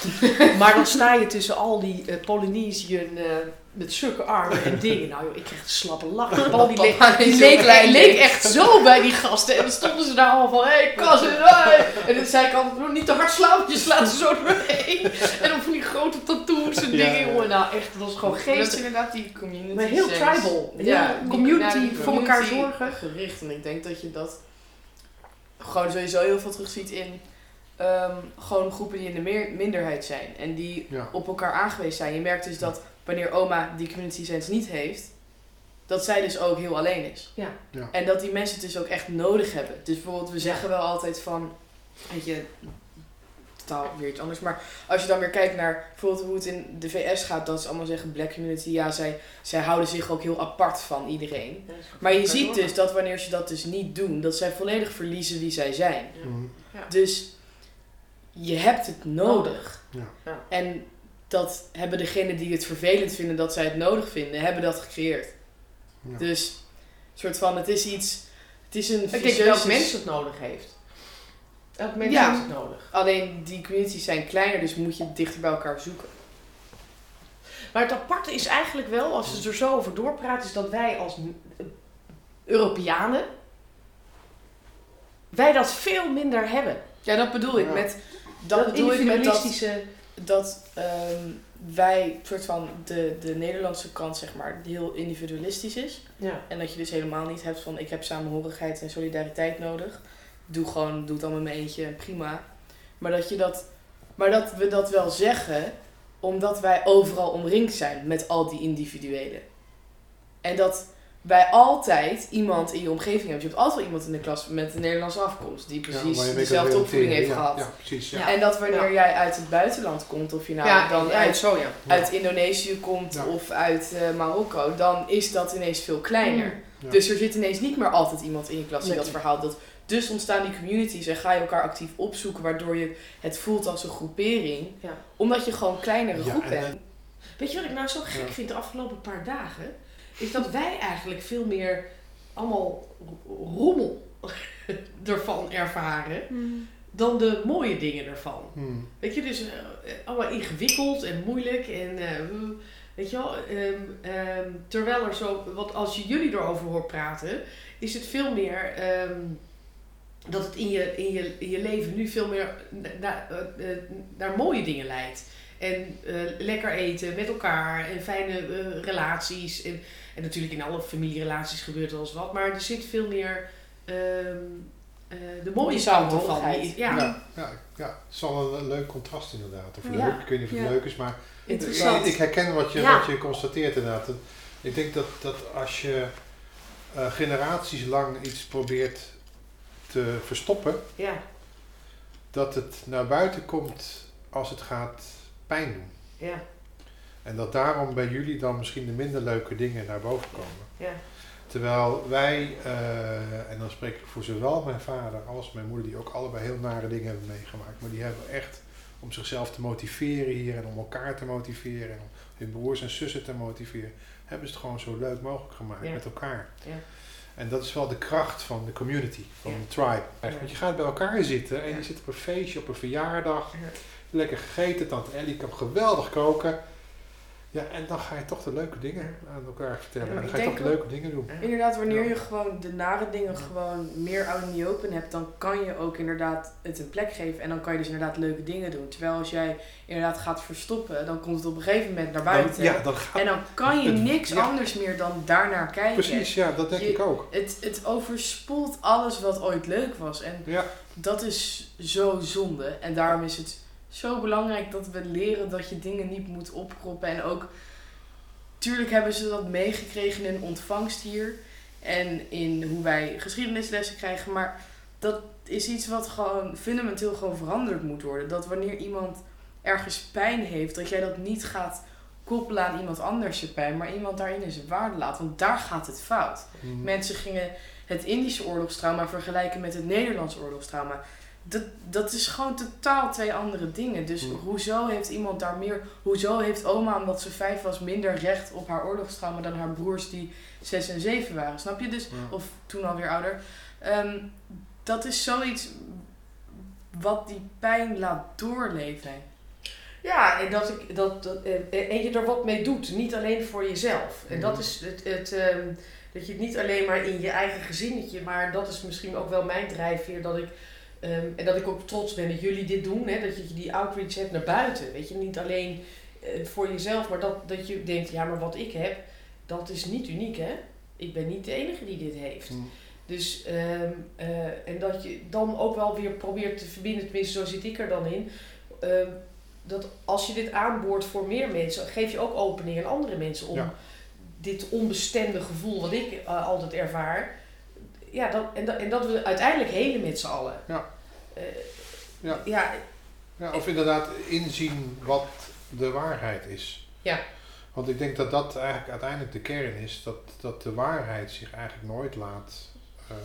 Speaker 4: maar dan sta je tussen al die eh Polynesiën eh, met zulke armen en dingen. Nou joh, ik kreeg een slappe lach. Paul die leek, die leek, leek
Speaker 5: leek.
Speaker 4: echt zo bij die gasten. En dan stonden ze daar allemaal van, hey cousin, hey. En dan zei ik altijd, "Doe niet te hard slaan, want je slaat ze zo doorheen. En dan van die grote tattoos en dingen,
Speaker 3: ja.
Speaker 4: jongen. Nou echt, dat was gewoon
Speaker 5: Dat is
Speaker 4: geestig.
Speaker 5: inderdaad die community
Speaker 4: Maar heel
Speaker 5: sense.
Speaker 4: tribal. Heel
Speaker 5: Ja,
Speaker 4: community
Speaker 5: ja, die
Speaker 4: voor elkaar zorgen.
Speaker 5: Gericht. En ik denk dat je dat gewoon sowieso heel veel terugziet in ehm, gewoon groepen die in de meer, minderheid zijn. En die
Speaker 3: Ja.
Speaker 5: op elkaar aangewezen zijn. Je merkt dus dat wanneer oma die community sense niet heeft, dat zij dus ook heel alleen is.
Speaker 4: Ja.
Speaker 3: Ja.
Speaker 5: En dat die mensen het dus ook echt nodig hebben. Dus bijvoorbeeld, we zeggen wel altijd van, weet je, totaal weer iets anders. Maar als je dan weer kijkt naar bijvoorbeeld hoe het in de VS gaat, dat ze allemaal zeggen black community, ja, zij, zij houden zich ook heel apart van iedereen. Maar je ziet dus dat wanneer ze dat dus niet doen, dat zij volledig verliezen wie zij zijn.
Speaker 3: Mhm.
Speaker 5: Dus je hebt het nodig.
Speaker 3: Ja.
Speaker 4: Ja.
Speaker 5: En dat hebben degenen die het vervelend vinden dat zij het nodig vinden, hebben dat gecreëerd.
Speaker 3: Ja.
Speaker 5: Dus, soort van, het is iets, het is een
Speaker 4: Ik denk dat mens het nodig heeft. Elk mens
Speaker 5: Ja.
Speaker 4: heeft het nodig.
Speaker 5: Alleen die communities zijn kleiner, dus moet je dichter bij elkaar zoeken.
Speaker 4: Maar het aparte is eigenlijk wel, als we er zo over doorpraten, is dat wij als Europeanen, wij dat veel minder hebben.
Speaker 5: Ja, dat bedoel ik
Speaker 3: Ja.
Speaker 5: met, dat
Speaker 4: Dat
Speaker 5: bedoel ik met dat,
Speaker 4: individualistische...
Speaker 5: dat ehm, wij, soort van, de, de Nederlandse kant, zeg maar, heel individualistisch is.
Speaker 4: Ja.
Speaker 5: En dat je dus helemaal niet hebt van, ik heb samenhorigheid en solidariteit nodig. Doe gewoon, doe het allemaal met eentje, prima. Maar dat, je dat, maar dat we dat wel zeggen, omdat wij overal omringd zijn met al die individuelen. En dat wij altijd iemand in je omgeving hebben. Je hebt altijd wel iemand in de klas met een Nederlandse afkomst, die precies dezelfde opvoeding heeft gehad.
Speaker 3: Ja, precies. Ja.
Speaker 4: Ja.
Speaker 5: En dat wanneer
Speaker 4: Ja.
Speaker 5: jij uit het buitenland komt, of je nou
Speaker 4: ja,
Speaker 5: dan
Speaker 4: ja,
Speaker 5: uit,
Speaker 4: zo ja.
Speaker 5: uit Indonesië komt
Speaker 3: Ja.
Speaker 5: of uit eh, Marokko, dan is dat ineens veel kleiner.
Speaker 3: Ja.
Speaker 5: Dus er zit ineens niet meer altijd iemand in je klas die
Speaker 4: Nee.
Speaker 5: dat verhaal doet. Dus ontstaan die communities en ga je elkaar actief opzoeken, waardoor je het voelt als een groepering.
Speaker 4: Ja.
Speaker 5: Omdat je gewoon een kleinere
Speaker 3: Ja,
Speaker 5: groep
Speaker 3: en-
Speaker 5: bent.
Speaker 4: Weet je wat ik nou zo gek
Speaker 3: Ja.
Speaker 4: vind de afgelopen paar dagen? Is dat wij eigenlijk veel meer allemaal rommel ervan ervaren dan de mooie dingen ervan.
Speaker 3: Hmm.
Speaker 4: Weet je, dus eh, allemaal ingewikkeld en moeilijk en eh, weet je wel, ehm, ehm, terwijl er zo, want als je jullie erover hoort praten, is het veel meer ehm, dat het in je, in, je, in je leven nu veel meer na- eh, naar mooie dingen leidt. En eh, lekker eten met elkaar en fijne eh, relaties. En, en natuurlijk in alle familierelaties gebeurt wel eens wat, maar er zit veel meer ehm, eh, de mooie
Speaker 5: samenhorigheid.
Speaker 4: Die- Ja.
Speaker 3: Ja, ja, ja, het is wel een, een leuk contrast inderdaad. Of
Speaker 4: Ja.
Speaker 3: leuk, ik weet niet of het
Speaker 5: Ja.
Speaker 3: leuk is, maar
Speaker 5: Interessant.
Speaker 3: ik, ik herken wat je,
Speaker 4: Ja.
Speaker 3: wat je constateert inderdaad. Ik denk dat, dat als je eh, generaties lang iets probeert te verstoppen,
Speaker 4: ja.
Speaker 3: dat het naar buiten komt als het gaat pijn doen.
Speaker 4: Ja,
Speaker 3: En dat daarom bij jullie dan misschien de minder leuke dingen naar boven komen.
Speaker 4: ja.
Speaker 3: Terwijl wij, eh, en dan spreek ik voor zowel mijn vader als mijn moeder, die ook allebei heel nare dingen hebben meegemaakt, maar die hebben echt om zichzelf te motiveren hier en om elkaar te motiveren en om hun broers en zussen te motiveren, hebben ze het gewoon zo leuk mogelijk gemaakt
Speaker 4: Ja.
Speaker 3: met elkaar.
Speaker 4: Ja.
Speaker 3: En dat is wel de kracht van de community, van
Speaker 4: Ja.
Speaker 3: de tribe. Want je gaat bij elkaar zitten en je zit op een feestje, op een verjaardag,
Speaker 4: Ja.
Speaker 3: Lekker gegeten, tante Ellie kan geweldig koken. Ja, en dan ga je toch de leuke dingen aan elkaar vertellen.
Speaker 5: Ja,
Speaker 3: en dan ga je toch de leuke dingen doen.
Speaker 5: Inderdaad, wanneer
Speaker 3: Ja.
Speaker 5: je gewoon de nare dingen gewoon meer out in the open hebt, dan kan je ook inderdaad het een plek geven en dan kan je dus inderdaad leuke dingen doen. Terwijl als jij inderdaad gaat verstoppen, dan komt het op een gegeven moment naar buiten.
Speaker 3: Dan, ja, dan gaat
Speaker 5: En dan kan je
Speaker 3: Het-
Speaker 5: niks
Speaker 3: ja.
Speaker 5: anders meer dan daarnaar kijken.
Speaker 3: Precies, ja, dat denk
Speaker 5: Je-
Speaker 3: ik ook.
Speaker 5: Het, het overspoelt alles wat ooit leuk was. En
Speaker 3: Ja,
Speaker 5: dat is zo zonde. En daarom is het zo belangrijk dat we leren dat je dingen niet moet opkroppen. En ook, tuurlijk hebben ze dat meegekregen in ontvangst hier. En in hoe wij geschiedenislessen krijgen. Maar dat is iets wat gewoon fundamenteel gewoon veranderd moet worden. Dat wanneer iemand ergens pijn heeft, dat jij dat niet gaat koppelen aan iemand anders je pijn. Maar iemand daarin in zijn waarde laat. Want daar gaat het fout.
Speaker 3: mm,
Speaker 5: Mensen gingen het Indische oorlogstrauma vergelijken met het Nederlands oorlogstrauma. Dat, dat is gewoon totaal twee andere dingen. Dus
Speaker 3: Hmm.
Speaker 5: hoezo heeft iemand daar meer... Hoezo heeft oma, omdat ze vijf was, minder recht op haar oorlogstrauma dan haar broers die zes en zeven waren? Snap je? Dus,
Speaker 3: ja.
Speaker 5: of toen alweer ouder. Ehm, dat is zoiets wat die pijn laat doorleven.
Speaker 4: Ja, en dat, ik, dat, dat, eh, en je er wat mee doet, niet alleen voor jezelf. En dat
Speaker 3: Mhm.
Speaker 4: is het, het ehm, dat je het niet alleen maar in je eigen gezinnetje, maar dat is misschien ook wel mijn drijfveer dat ik, ehm, en dat ik ook trots ben dat jullie dit doen, hè, dat je die outreach hebt naar buiten. Weet je, niet alleen eh, voor jezelf, maar dat, dat je denkt, ja, maar wat ik heb, dat is niet uniek, hè. Ik ben niet de enige die dit heeft.
Speaker 3: Mm,
Speaker 4: Dus, ehm, eh, en dat je dan ook wel weer probeert te verbinden, tenminste zo zit ik er dan in. ehm, dat als je dit aanboort voor meer mensen, geef je ook opening aan andere mensen om
Speaker 3: Ja.
Speaker 4: dit onbestemde gevoel wat ik eh, altijd ervaar. Ja, dat, en, dat, en dat we uiteindelijk helen met z'n allen.
Speaker 3: Ja.
Speaker 4: Eh,
Speaker 3: Ja.
Speaker 4: ja,
Speaker 3: Ja, of inderdaad inzien wat de waarheid is.
Speaker 4: Ja.
Speaker 3: Want ik denk dat dat eigenlijk uiteindelijk de kern is, dat, dat de waarheid zich eigenlijk nooit laat, laat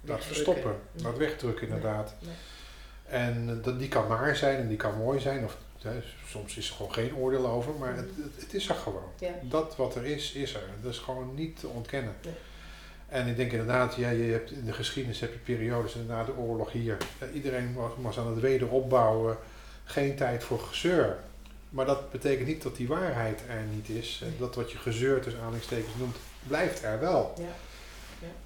Speaker 4: Wegdrukken.
Speaker 3: verstoppen,
Speaker 4: Nee.
Speaker 3: laat wegdrukken inderdaad.
Speaker 4: Nee.
Speaker 3: En dat, die kan waar zijn en die kan mooi zijn, of hè, soms is er gewoon geen oordeel over, maar het, het, het is er gewoon.
Speaker 4: Ja.
Speaker 3: Dat wat er is, is er. Dat is gewoon niet te ontkennen. En ik denk inderdaad, ja, je hebt in de geschiedenis heb je periodes, na de oorlog hier, iedereen was, was aan het wederopbouwen, geen tijd voor gezeur. Maar dat betekent niet dat die waarheid er niet is. En. Dat wat je gezeur tussen aanhalingstekens noemt, blijft er wel.
Speaker 4: Ja.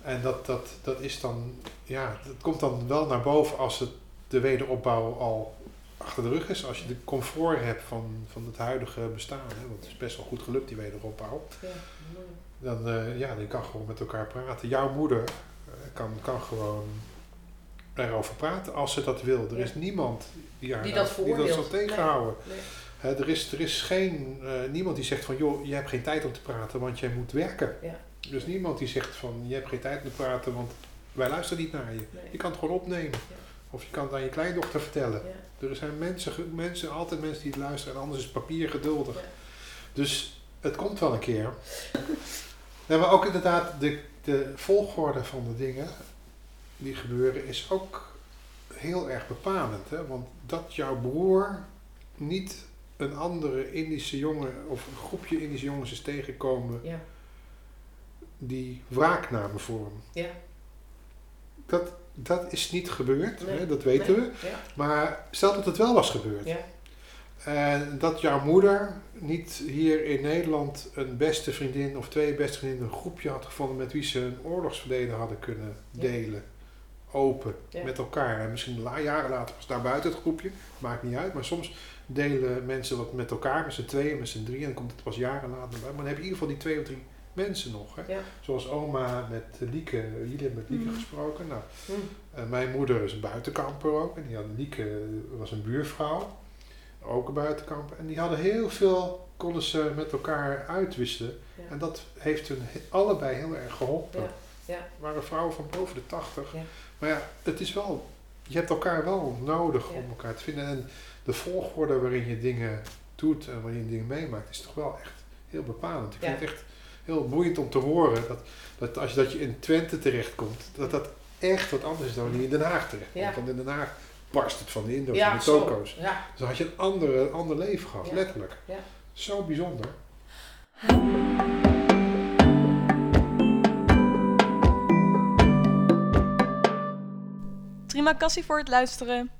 Speaker 3: En dat, dat, dat is dan, ja, dat komt dan wel naar boven als het de wederopbouw al achter de rug is. Als je de comfort hebt van, van het huidige bestaan. Hè, want het is best wel goed gelukt, die wederopbouw.
Speaker 4: ja.
Speaker 3: Dan, eh, ja, je kan gewoon met elkaar praten. Jouw moeder eh, kan, kan gewoon erover praten als ze dat wil. Er is niemand die haar
Speaker 4: Die dat
Speaker 3: die dat zal tegenhouden.
Speaker 4: Nee.
Speaker 3: Er, is, er is geen, eh, niemand die zegt van, joh, je hebt geen tijd om te praten, want jij moet werken.
Speaker 4: Ja.
Speaker 3: Er is niemand die zegt van, je hebt geen tijd om te praten, want wij luisteren niet naar je.
Speaker 4: Nee.
Speaker 3: Je kan het gewoon opnemen.
Speaker 4: Ja.
Speaker 3: Of je kan het aan je kleindochter vertellen.
Speaker 4: Ja.
Speaker 3: Er zijn mensen, mensen, altijd mensen die het luisteren en anders is papier geduldig. Dus het komt wel een keer. Nee, maar ook inderdaad, de, de volgorde van de dingen die gebeuren is ook heel erg bepalend. Hè? Want dat jouw broer niet een andere Indische jongen of een groepje Indische jongens is tegengekomen
Speaker 4: Ja.
Speaker 3: die wraak namen voor hem.
Speaker 4: Ja.
Speaker 3: Dat, dat is niet gebeurd,
Speaker 4: Nee.
Speaker 3: hè? dat weten
Speaker 4: Nee.
Speaker 3: we.
Speaker 4: Ja.
Speaker 3: Maar stel dat het wel was gebeurd.
Speaker 4: Ja.
Speaker 3: En dat jouw moeder niet hier in Nederland een beste vriendin of twee beste vriendinnen, een groepje had gevonden met wie ze een oorlogsverleden hadden kunnen
Speaker 4: Ja.
Speaker 3: delen. Open,
Speaker 4: Ja.
Speaker 3: met elkaar. En misschien la- jaren later was daar buiten het groepje, maakt niet uit. Maar soms delen mensen wat met elkaar, met z'n tweeën, met z'n drieën. En dan komt het pas jaren later bij. Maar dan heb je in ieder geval die twee of drie mensen nog. Hè?
Speaker 4: Ja.
Speaker 3: Zoals oma met Lieke, jullie hebben met Lieke
Speaker 5: Mhm.
Speaker 3: gesproken. Nou,
Speaker 4: Hm.
Speaker 3: eh, mijn moeder is een buitenkamper ook. En die had Lieke was een buurvrouw. Ook een buitenkamper. En die hadden heel veel, konden ze met elkaar uitwisselen.
Speaker 4: Ja.
Speaker 3: En dat heeft hun allebei heel erg geholpen.
Speaker 4: Ja, ja.
Speaker 3: waren vrouwen van boven de tachtig.
Speaker 4: Ja.
Speaker 3: Maar ja, het is wel, je hebt elkaar wel nodig om elkaar te vinden. En de volgorde waarin je dingen doet en waarin je dingen meemaakt, is toch wel echt heel bepalend. Ik vind het echt heel boeiend om te horen. Dat, dat als je, dat je in Twente terechtkomt, dat dat echt wat anders is dan wanneer je in Den Haag terechtkomt. Want in Den Haag barst het van de Indo's en de
Speaker 4: zo.
Speaker 3: toko's.
Speaker 4: Ja.
Speaker 3: Dus dan had je een andere, ander leven gehad,
Speaker 4: Ja.
Speaker 3: letterlijk.
Speaker 4: Ja.
Speaker 3: Zo bijzonder.
Speaker 2: Terima kassie voor het luisteren.